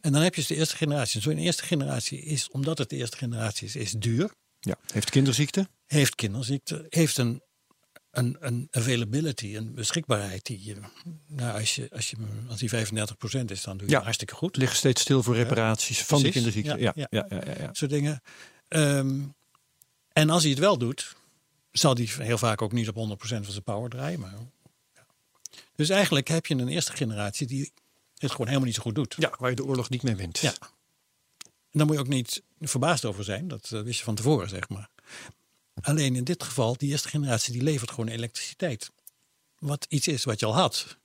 C: En dan heb je dus de eerste generatie. Zo'n eerste generatie is, omdat het de eerste generatie is, is duur.
A: Ja. Heeft kinderziekte?
C: Heeft kinderziekte, heeft een, een, een availability, een beschikbaarheid die je, nou, als, je, als, je, als die 35% is, dan doe je
A: Ja.
C: hartstikke goed.
A: Ligt steeds stil voor reparaties van de
C: Precies.
A: kinderziekte.
C: Ja,
A: Ja,
C: ja.
A: ja.
C: Soort dingen. Ehm, en als hij het wel doet, zal hij heel vaak ook niet op 100% van zijn power draaien. Maar. Dus eigenlijk heb je een eerste generatie die het gewoon helemaal niet zo goed doet.
A: Ja, waar je de oorlog niet mee wint.
C: Ja. En daar moet je ook niet verbaasd over zijn. Dat eh, wist je van tevoren, zeg maar. Alleen in dit geval, die eerste generatie die levert gewoon elektriciteit. Wat iets is wat je al had.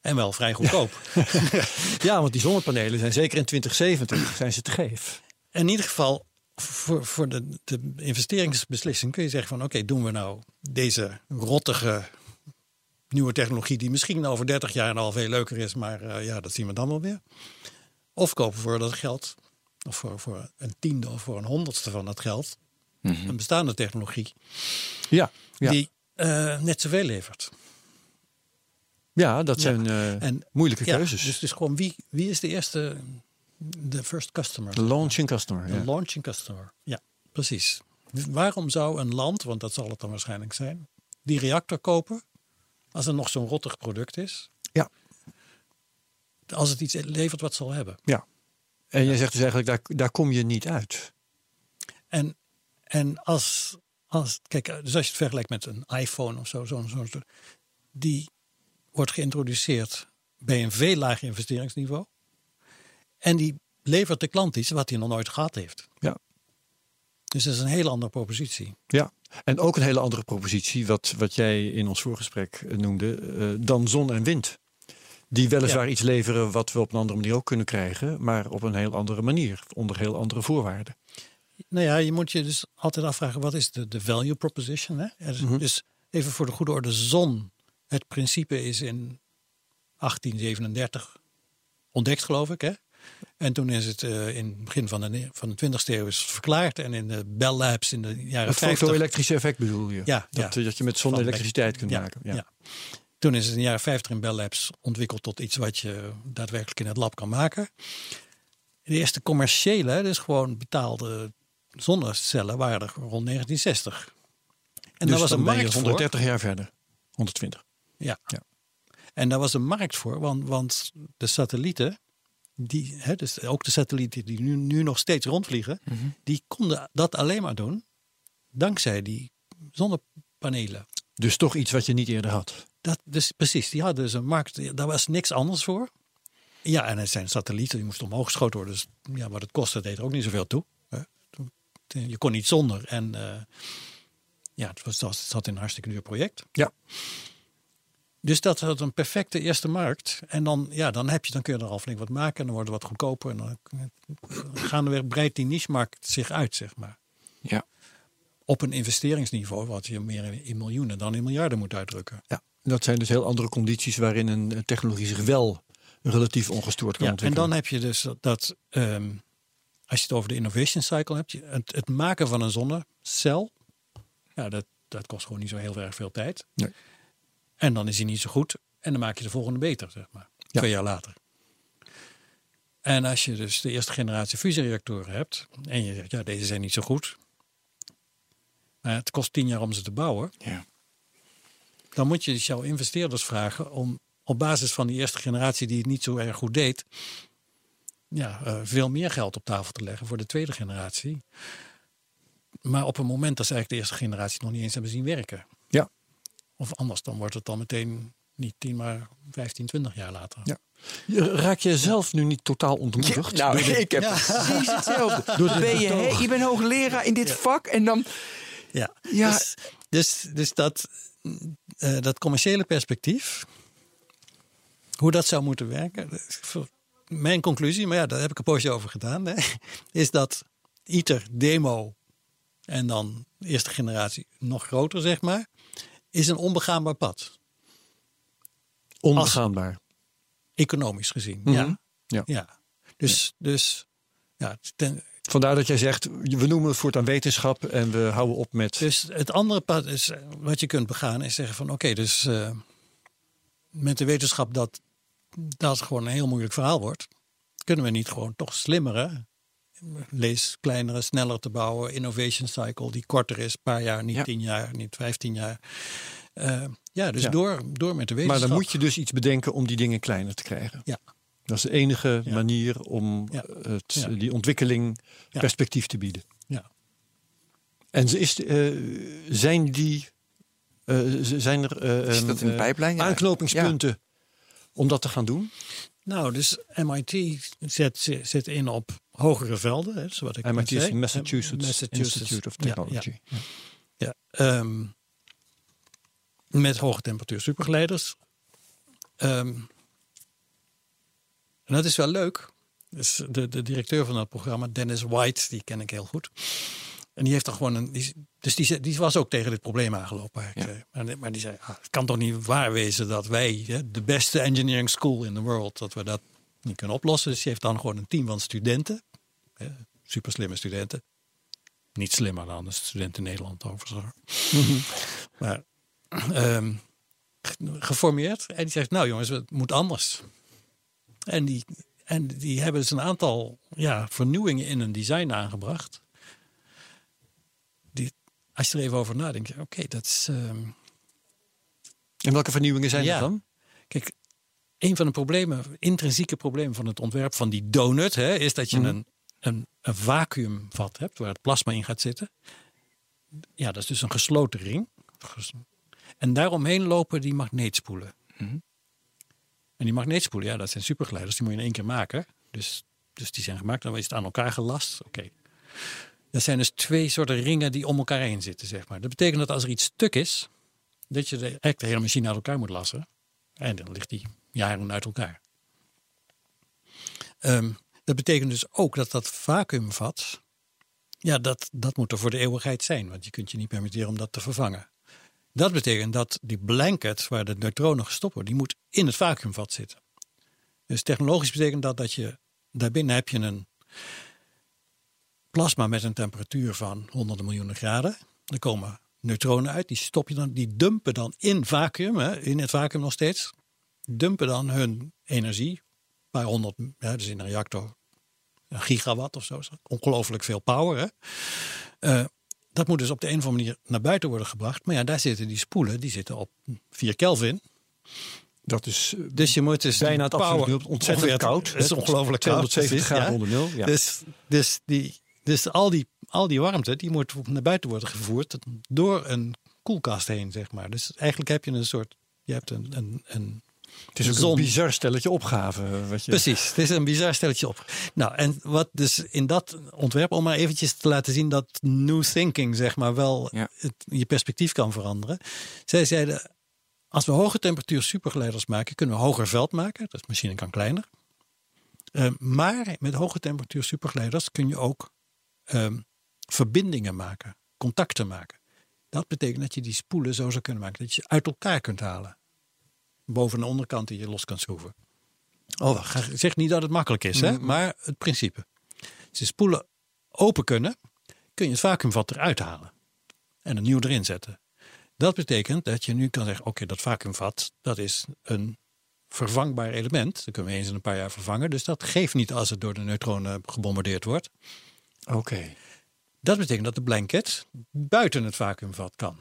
C: En wel vrij goedkoop.
A: Ja, want die zonnepanelen zijn zeker in 2070 zijn ze te geef.
C: In ieder geval, voor, voor de, de investeringsbeslissing kun je zeggen van... oké, doen we nou deze rottige nieuwe technologie... die misschien over 30 jaar al veel leuker is... maar eh, ja, dat zien we dan wel weer. Of kopen we voor dat geld, of voor, voor een tiende of voor een honderdste van dat geld... een bestaande technologie
A: Ja, ja.
C: die eh, net zoveel levert.
A: ja dat zijn eh,
C: En
A: moeilijke
C: ja,
A: keuzes.
C: Dus, dus gewoon wie, wie is de eerste, de first customer?
A: de launching customer.
C: De
A: Ja.
C: launching customer. Ja, precies. Waarom zou een land, want dat zal het dan waarschijnlijk zijn, die reactor kopen als er nog zo'n rottig product is?
A: Ja.
C: Als het iets levert wat zal hebben.
A: ja. En je zegt dus eigenlijk, daar, daar kom je niet uit.
C: En, en als, als, kijk, dus als je het vergelijkt met een iPhone of zo, zo'n zo, die wordt geïntroduceerd bij een veel lager investeringsniveau. En die levert de klant iets wat hij nog nooit gehad heeft.
A: Ja.
C: Dus dat is een hele andere propositie.
A: Ja, en ook een hele andere propositie, wat, wat jij in ons voorgesprek eh, noemde, eh, dan zon en wind. Die weliswaar
C: Ja.
A: iets leveren wat we op een andere manier ook kunnen krijgen, maar op een heel andere manier, onder heel andere voorwaarden.
C: Nou ja, je moet je dus altijd afvragen, wat is de, de value proposition? Hè? Er
A: Mhm.
C: Dus even voor de goede orde, zon. Het principe is in 1837 ontdekt, geloof ik. Hè? En toen is het eh, in het begin van de, van de 20e eeuw is het verklaard. En in de Bell Labs in de jaren
A: Het
C: 50...
A: foto-elektrische effect bedoel je?
C: Ja,
A: dat,
C: ja.
A: eh, dat je met zon
C: Van
A: elektriciteit kunt
C: ja,
A: maken.
C: Ja.
A: Ja.
C: Toen is het in de jaren 50 in Bell Labs ontwikkeld tot iets wat je daadwerkelijk in het lab kan maken. De eerste commerciële, dus gewoon betaalde zonnecellen, waren er rond 1960. En
A: dus
C: daar was
A: dan
C: een markt voor.
A: 130 jaar verder. 120.
C: Ja.
A: Ja.
C: En daar was een markt voor, want, want de satellieten, die, hè, dus ook de satellieten die nu, nu nog steeds rondvliegen, die konden dat alleen maar doen dankzij die zonnepanelen.
A: Dus toch iets wat je niet eerder had.
C: Dat, dus precies, die hadden dus een markt, daar was niks anders voor. Ja, en het zijn satellieten, die moesten omhoog geschoten worden. Dus ja, wat het kostte, deed er ook niet zoveel toe. hè. Je kon niet zonder. En eh, ja, het, was, het zat in een hartstikke duur project.
A: Ja.
C: Dus dat had een perfecte eerste markt. En dan, ja, dan, heb je, dan kun je er al flink wat maken. En dan wordt het wat goedkoper. En dan gaandeweg breidt die niche-markt zich uit, zeg maar.
B: Ja.
C: Op een investeringsniveau wat je meer in, miljoenen dan in miljarden moet uitdrukken.
A: Ja. Dat zijn dus heel andere condities waarin een eh, technologie zich wel relatief ongestoord kan
C: Ja, en
A: ontwikkelen.
C: dan heb je dus dat, dat, ehm, als je het over de innovation cycle hebt, je- het, het maken van een zonnecel, ja, dat, dat kost gewoon niet zo heel erg veel tijd.
A: Nee.
C: En dan is hij niet zo goed en dan maak je de volgende beter, zeg maar, twee jaar later. En als je dus de eerste generatie fusiereactoren hebt en je zegt, ja, deze zijn niet zo goed, maar het kost tien jaar om ze te bouwen,
B: Ja.
C: dan moet je dus jouw investeerders vragen om op basis van die eerste generatie die het niet zo erg goed deed, ja, eh, veel meer geld op tafel te leggen voor de tweede generatie. Maar op een moment dat ze eigenlijk de eerste generatie nog niet eens hebben zien werken. Of anders, dan wordt het dan meteen niet 10, maar 15, 20 jaar later.
A: Ja. Raak je zelf nu niet totaal ontmoedigd?
B: nou, ik heb
C: Ja.
B: precies hetzelfde.
A: Door
B: ben je,
A: betoog.
B: hè, je bent hoogleraar in dit vak en dan...
C: Ja,
B: Ja.
C: Dus, dus, dus dat, eh, dat commerciële perspectief, hoe dat zou moeten werken. Mijn conclusie, maar ja, daar heb ik een poosje over gedaan, hè, is dat ITER demo en dan eerste generatie nog groter, zeg maar, is een onbegaanbaar pad.
A: Onbegaanbaar.
C: Economisch gezien,
A: Mhm.
C: ja.
A: Ja.
C: ja. Dus, dus ja, ten,
A: Vandaar dat jij zegt, we noemen het voortaan wetenschap en we houden op met...
C: Dus het andere pad is, eh, wat je kunt begaan, is zeggen van oké, dus eh, met de wetenschap dat dat gewoon een heel moeilijk verhaal wordt, kunnen we niet gewoon toch slimmere, lees kleinere, sneller te bouwen, innovation cycle die korter is, een paar jaar, niet
B: Ja.
C: tien jaar, niet vijftien jaar. Eh, ja, dus
A: Ja.
C: Door, door met de
A: maar
C: wetenschap.
A: dan moet je dus iets bedenken om die dingen kleiner te krijgen.
C: Ja.
A: Dat is de enige
C: Ja.
A: manier om
C: Ja.
A: het,
C: Ja.
A: die ontwikkeling
C: Ja.
A: perspectief te bieden.
C: Ja.
A: En ze is, eh, zijn die, eh, zijn er eh,
B: Is dat in de
A: eh,
B: pijplijn? Ja.
A: aanknopingspunten om dat te gaan doen?
C: Nou, dus MIT zet, zet in op hogere velden, hè, zoals ik
A: MIT is. Massachusetts,
C: Massachusetts.
A: Institute of
C: Ja, ja.
A: Technology.
C: Ja, ehm, met hoge temperatuur supergeleiders. Ehm, en dat is wel leuk. Dus de, de directeur van dat programma, Dennis White, die ken ik heel goed. En die heeft dan gewoon een. Die, dus die, die was ook tegen dit probleem aangelopen. Maar, maar die zei: ah, Het kan toch niet waar wezen dat wij, hè, de beste engineering school in the world, dat we dat niet kunnen oplossen. Dus die heeft dan gewoon een team van studenten, hè, super slimme studenten. Niet slimmer dan de studenten in Nederland overigens. Maar ehm, ge- geformeerd. En die zegt, nou jongens, het moet anders. En die, en die hebben dus een aantal ja, vernieuwingen in hun design aangebracht. Als je er even over nadenkt, oké, dat is... ehm,
A: En welke vernieuwingen zijn
C: Ja.
A: er dan?
C: Kijk, een van de problemen, intrinsieke problemen van het ontwerp van die donut, hè, is dat je
A: Mhm.
C: een, een, een vacuümvat hebt waar het plasma in gaat zitten. Ja, dat is dus een gesloten ring. En daaromheen lopen die magneetspoelen.
B: Mhm.
C: En die magneetspoelen, ja, dat zijn supergeleiders, die moet je in één keer maken. Dus, dus die zijn gemaakt, dan is het aan elkaar gelast. Oké. Dat zijn dus twee soorten ringen die om elkaar heen zitten, zeg maar. Dat betekent dat als er iets stuk is, dat je de, de hele machine uit elkaar moet lassen. En dan ligt die jaren uit elkaar. Ehm, dat betekent dus ook dat dat vacuümvat, ja, dat, dat moet er voor de eeuwigheid zijn. Want je kunt je niet permitteren om dat te vervangen. Dat betekent dat die blanket waar de neutronen gestopt worden, die moet in het vacuümvat zitten. Dus technologisch betekent dat dat je, daarbinnen heb je een plasma met een temperatuur van honderden miljoenen graden. Er komen neutronen uit, die stop je dan, die dumpen dan in vacuüm, hè, in het vacuüm nog steeds, dumpen dan hun energie, honderd, ja, dus in een reactor een gigawatt of zo, ongelooflijk veel power. Hè? Eh, dat moet dus op de een of andere manier naar buiten worden gebracht. Maar ja, daar zitten die spoelen, die zitten op 4 Kelvin.
A: Dat is eh,
C: Dus je moet dus
A: bijna het
C: power-
A: nul. Ontzettend koud.
C: Het is ongelooflijk koud.
A: 270
C: precies,
A: graden
C: ja.
A: onder nul. Ja.
C: Dus, dus, die, dus al, die, al die warmte die moet naar buiten worden gevoerd door een koelkast heen, zeg maar. Dus eigenlijk heb je een soort. Je hebt een. een, een
A: het is ook
C: zon.
A: een bizar stelletje opgave. Wat je,
C: Precies, het is een bizar stelletje op. Nou, en wat dus in dat ontwerp, om maar eventjes te laten zien dat new thinking, zeg maar, wel
B: Ja.
C: het, je perspectief kan veranderen. Zij zeiden, als we hoge temperatuur supergeleiders maken, kunnen we hoger veld maken. Dus de machine kan kleiner. Eh, maar met hoge temperatuur supergeleiders kun je ook ehm, verbindingen maken, contacten maken. Dat betekent dat je die spoelen zo zou kunnen maken dat je ze uit elkaar kunt halen. Boven en onderkant die je los kan schroeven. Oh, zeg niet dat het makkelijk is, hè? maar het principe. Als je spoelen open kunnen, kun je het vacuümvat eruit halen. En een nieuw erin zetten. Dat betekent dat je nu kan zeggen, oké, dat vacuümvat, dat is een vervangbaar element. Dat kunnen we eens in een paar jaar vervangen. Dus dat geeft niet als het door de neutronen gebombardeerd wordt.
A: Oké.
C: Dat betekent dat de blanket buiten het vacuümvat kan.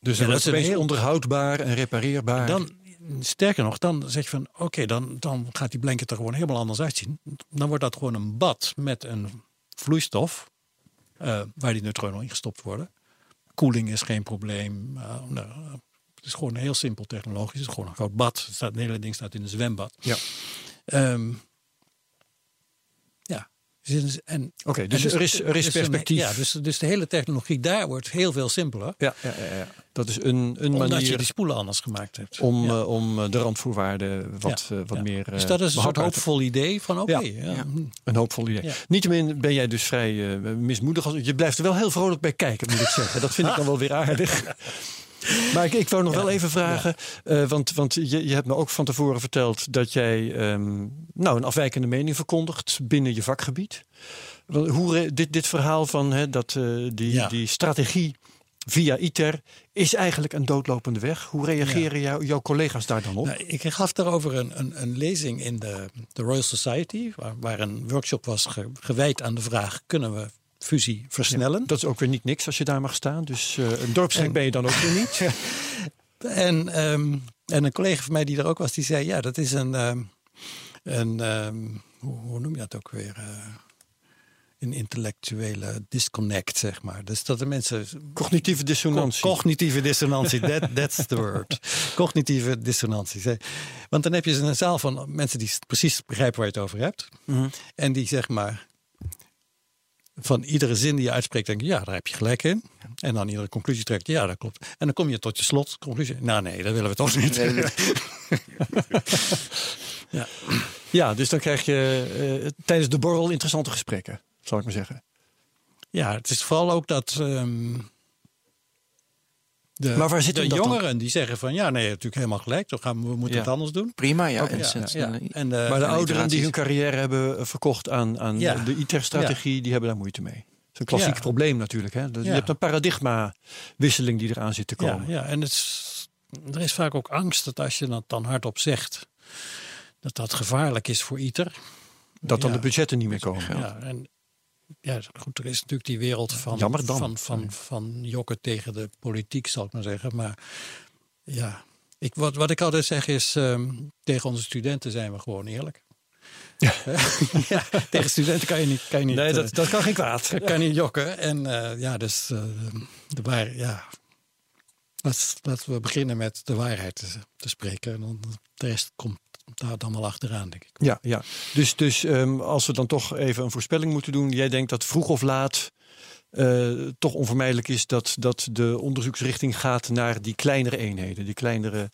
A: Dus
C: Ja,
A: dat is
C: een heel-
A: onderhoudbaar en repareerbaar.
C: Dan, sterker nog, dan zeg je van oké, dan, dan gaat die blanket er gewoon helemaal anders uitzien. Dan wordt dat gewoon een bad met een vloeistof eh, waar die neutronen in gestopt worden. Koeling is geen probleem. eh, nou, Het is gewoon heel simpel technologisch. Het is gewoon een groot bad. Het, staat, het hele ding staat in een zwembad.
A: Ja.
C: Ehm, ja. Dus-
A: Oké, dus er is, er is
C: dus een-
A: perspectief.
C: ja, dus, dus de hele technologie daar wordt heel veel simpeler.
A: ja, ja, ja, ja. Dat is een, een
C: Omdat je
A: manier
C: die spoelen anders gemaakt hebt.
A: om,
C: Ja.
A: eh, om eh, de randvoorwaarden wat,
C: Ja,
A: eh, wat meer.
C: Dus dat is een soort hoopvol idee van oké.
A: Ja.
C: hm.
A: Een hoopvol idee. Niettemin ben jij dus vrij eh, mismoedig. Als- Je blijft er wel heel vrolijk bij kijken, moet ik zeggen. Dat vind ik dan wel weer aardig. Maar ik, ik wou nog wel even vragen, eh, want, want je, je hebt me ook van tevoren verteld dat jij ehm, nou, een afwijkende mening verkondigt binnen je vakgebied. Hoe dit, dit verhaal van hè, dat, eh, die,
C: Ja.
A: die strategie via ITER is eigenlijk een doodlopende weg. Hoe reageren jou- jouw collega's daar dan op?
C: Nou, ik gaf daarover een, een, een lezing in de, de Royal Society, waar, waar een workshop was ge- gewijd aan de vraag: kunnen we fusie versnellen?
A: Dat is ook weer niet niks als je daar mag staan. Dus eh, een dorpsgek
C: En-
A: ben je dan ook weer niet.
C: En, ehm, en een collega van mij die er ook was, die zei: ja, dat is een, ehm, een ehm, hoe, hoe noem je dat ook weer? Eh, een intellectuele disconnect, zeg maar. Dus dat de mensen
A: Cognitieve dissonantie.
C: Co- cognitieve dissonantie, that, that's the word. Cognitieve dissonantie. Want dan heb je een zaal van mensen die precies begrijpen waar je het over hebt.
A: Mhm.
C: En die zeg maar van iedere zin die je uitspreekt denken, ja, daar heb je gelijk in. En dan iedere conclusie trekt, ja, dat klopt. En dan kom je tot je slot, conclusie. Nou nee, dat willen we toch niet.
B: Nee,
C: ja.
A: Ja, dus dan krijg je eh, tijdens de borrel interessante gesprekken, zal ik maar zeggen.
C: ja, het is vooral ook dat... ehm, de,
A: Maar waar zit
C: de
A: dan?
C: jongeren die zeggen van ja, nee, natuurlijk helemaal gelijk. Dan gaan we, we moeten
A: Ja.
C: het anders doen.
B: Prima, ja.
A: Oké,
B: en
C: Ja, En de,
A: maar de
B: en
A: ouderen die hun carrière hebben eh, verkocht aan, aan
C: Ja.
A: de ITER-strategie, die hebben daar moeite mee. Dat is een klassiek
C: Ja.
A: probleem natuurlijk. Hè? Dus Je
C: Ja.
A: hebt een paradigma-wisseling die eraan zit te
C: Ja,
A: komen.
C: ja, en het is, er is vaak ook angst dat als je dat dan hardop zegt, dat dat gevaarlijk is voor ITER.
A: Dat dan
C: Ja.
A: de budgetten niet meer komen.
C: Ja, en ja, goed, er is natuurlijk die wereld van, van, van, van jokken tegen de politiek, zal ik maar zeggen. Maar ja, ik, wat, wat ik altijd zeg is, ehm, tegen onze studenten zijn we gewoon eerlijk. Ja. tegen studenten kan je niet, kan je niet,
A: Nee,
C: eh,
A: dat, dat kan geen kwaad.
C: kan niet jokken. En eh, ja, dus eh, de waar, ja. Laten, laten we beginnen met de waarheid te, te spreken. En dan de rest komt daar dan wel achteraan, denk ik.
A: Ja, ja. Dus, dus ehm, als we dan toch even een voorspelling moeten doen. Jij denkt dat vroeg of laat eh, toch onvermijdelijk is dat, dat de onderzoeksrichting gaat naar die kleinere eenheden. Die kleinere,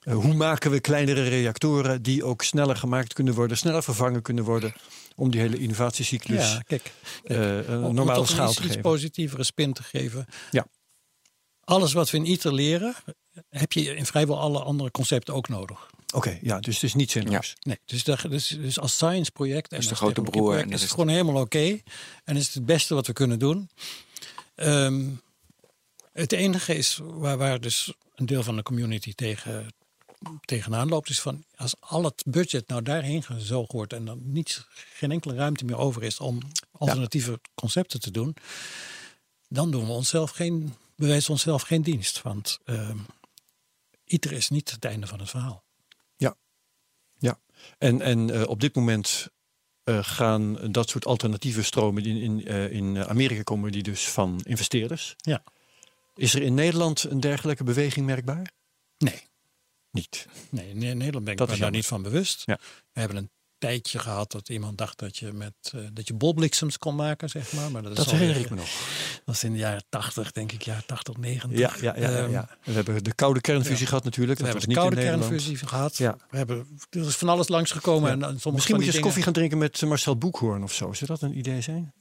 A: eh, hoe maken we kleinere reactoren die ook sneller gemaakt kunnen worden, sneller vervangen kunnen worden. Om die hele innovatiecyclus
C: ja, kijk.
A: eh, een
C: om
A: normale
C: een
A: schaal
C: iets,
A: te
C: iets
A: geven.
C: positievere spin te geven.
A: Ja.
C: Alles wat we in ITER leren, heb je in vrijwel alle andere concepten ook nodig.
A: Oké, ja, dus het is niet zinloos.
C: Nee, dus, daar- dus, dus als science project en
B: Is de
C: als
B: grote broer en
C: is het gewoon helemaal oké. En is het het beste wat we kunnen doen. Ehm, het enige is waar, waar dus een deel van de community tegen, tegenaan loopt, is van als al het budget nou daarheen gezogen wordt en dan niets, geen enkele ruimte meer over is om alternatieve concepten te doen, dan doen we onszelf geen, bewijzen we onszelf geen dienst. Want ehm ITER is niet het einde van het verhaal.
A: En, en eh, op dit moment eh, gaan dat soort alternatieve stromen in, in, eh, in Amerika komen die dus van investeerders.
C: Ja.
A: Is er in Nederland een dergelijke beweging merkbaar?
C: Nee.
A: Niet.
C: Nee, in Nederland ben ik me daar niet van bewust.
A: Ja.
C: We hebben een tijdje gehad dat iemand dacht dat je met eh, dat je bolbliksems kon maken, zeg maar. maar dat,
A: Dat herinner ik me nog.
C: Dat is in de jaren 80, denk ik, jaren 80, 90.
A: Ja, ja, ja, ja,
C: Ehm,
A: ja. We hebben de koude kernfusie
C: ja.
A: gehad natuurlijk.
C: We
A: Dat
C: hebben
A: was
C: de
A: niet
C: koude kernfusie gehad.
A: Ja.
C: We hebben, er is van alles langsgekomen. En, dan sommige
A: Misschien moet je eens koffie gaan drinken met Marcel Boekhoorn of zo. Zou dat een idee zijn?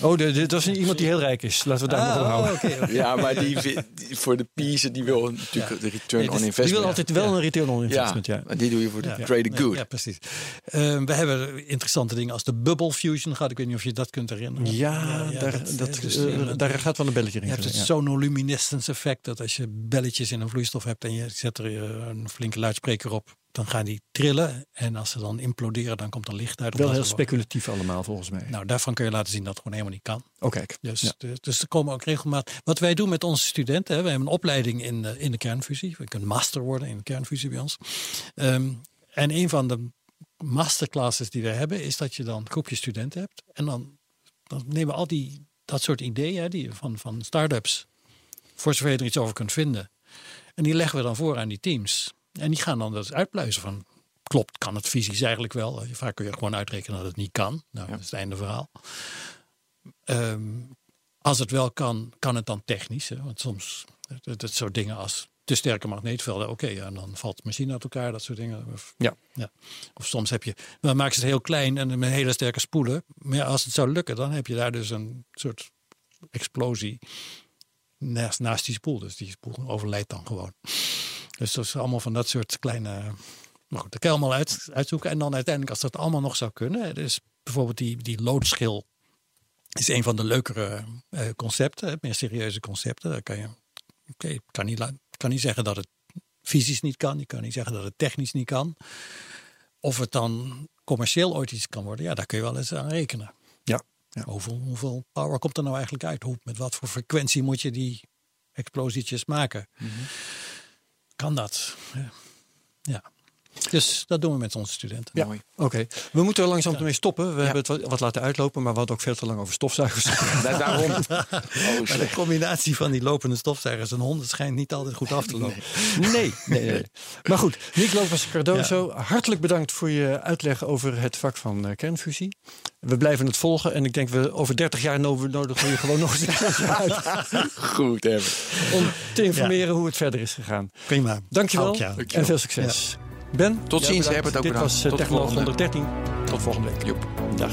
A: Oh, dat is iemand die heel rijk is. Laten we daar maar op
C: Ah,
A: houden.
C: oh.
B: Ja, maar die, voor de piezen, die wil natuurlijk de return
C: Nee,
B: on investment.
A: Die wil altijd wel een return on investment. Ja.
B: maar die doe je voor de
C: Ja.
B: trade good.
C: Ja, precies. Ehm, we hebben interessante dingen als de bubble fusion gehad. Ik weet niet of je dat kunt herinneren.
A: Ja, daar,
C: dat,
A: dat,
C: eh, dus,
A: eh, daar gaat wel een belletje in.
C: Je hebt het
A: ja.
C: sonoluminescence effect. Dat als je belletjes in een vloeistof hebt en je zet er eh, een flinke luidspreker op, dan gaan die trillen. En als ze dan imploderen, dan komt er licht uit.
A: Wel heel speculatief allemaal volgens mij.
C: Nou, daarvan kun je laten zien dat het gewoon helemaal niet kan.
A: Oh kijk.
C: Dus,
A: Ja.
C: dus, dus er komen ook regelmatig. Wat wij doen met onze studenten, hè, we hebben een opleiding in, de- in de kernfusie. We kunnen master worden in de kernfusie bij ons. Ehm, en een van de masterclasses die we hebben, is dat je dan een groepje studenten hebt. En dan, dan nemen we al die dat soort ideeën hè, die, van, van start-ups, voor zover je er iets over kunt vinden. En die leggen we dan voor aan die teams. En die gaan dan dat uitpluizen van, klopt, kan het fysisch eigenlijk wel. Vaak kun je gewoon uitrekenen dat het niet kan. Nou, dat is het einde verhaal. Ehm, als het wel kan, kan het dan technisch. Hè? Want soms, dat, dat soort dingen als te sterke magneetvelden, oké, ja, en dan valt de machine uit elkaar, dat soort dingen. Of,
A: Ja.
C: ja. Of soms heb je, dan maken ze het heel klein en met hele sterke spoelen. Maar ja, als het zou lukken, dan heb je daar dus een soort explosie naast, naast die spoel. Dus die spoel overlijdt dan gewoon. Dus dat is allemaal van dat soort kleine. Maar goed, dat kan je allemaal uit, uitzoeken. En dan uiteindelijk, als dat allemaal nog zou kunnen. Dus bijvoorbeeld die, die loodschil is een van de leukere eh, concepten, meer serieuze concepten. Daar kan je, kan niet, kan niet zeggen dat het fysisch niet kan. Ik kan niet zeggen dat het technisch niet kan. Of het dan commercieel ooit iets kan worden, ja, daar kun je wel eens aan rekenen.
A: Ja. Ja.
C: Hoeveel, hoeveel power komt er nou eigenlijk uit? Hoe, met wat voor frequentie moet je die explosietjes maken? Kan dat? Ja. Ja. Dus dat doen we met onze studenten.
A: Ja.
B: Mooi.
A: Oké, we moeten er langzaam mee stoppen. We
B: Ja.
A: hebben het wat, wat laten uitlopen, maar we hadden ook veel te lang over stofzuigers.
B: Da- daarom. Oh,
C: de combinatie van die lopende stofzuigers en honden schijnt niet altijd goed af te lopen.
A: Nee, nee, nee. Maar goed, Nick Lopez Cardozo, hartelijk bedankt voor je uitleg over het vak van eh, kernfusie. We blijven het volgen en ik denk we over 30 jaar no- nodigen we je gewoon nog eens uit
B: Goed, hebben.
A: om te informeren hoe het verder is gegaan.
C: Prima.
A: Dankjewel
C: ja.
A: en veel succes. Ben,
B: Tot
A: jij
B: ziens, ook
A: Dit was
B: de
A: Technoloog
B: volgende.
A: 113. Tot volgende week.
B: Joep.
A: Dag.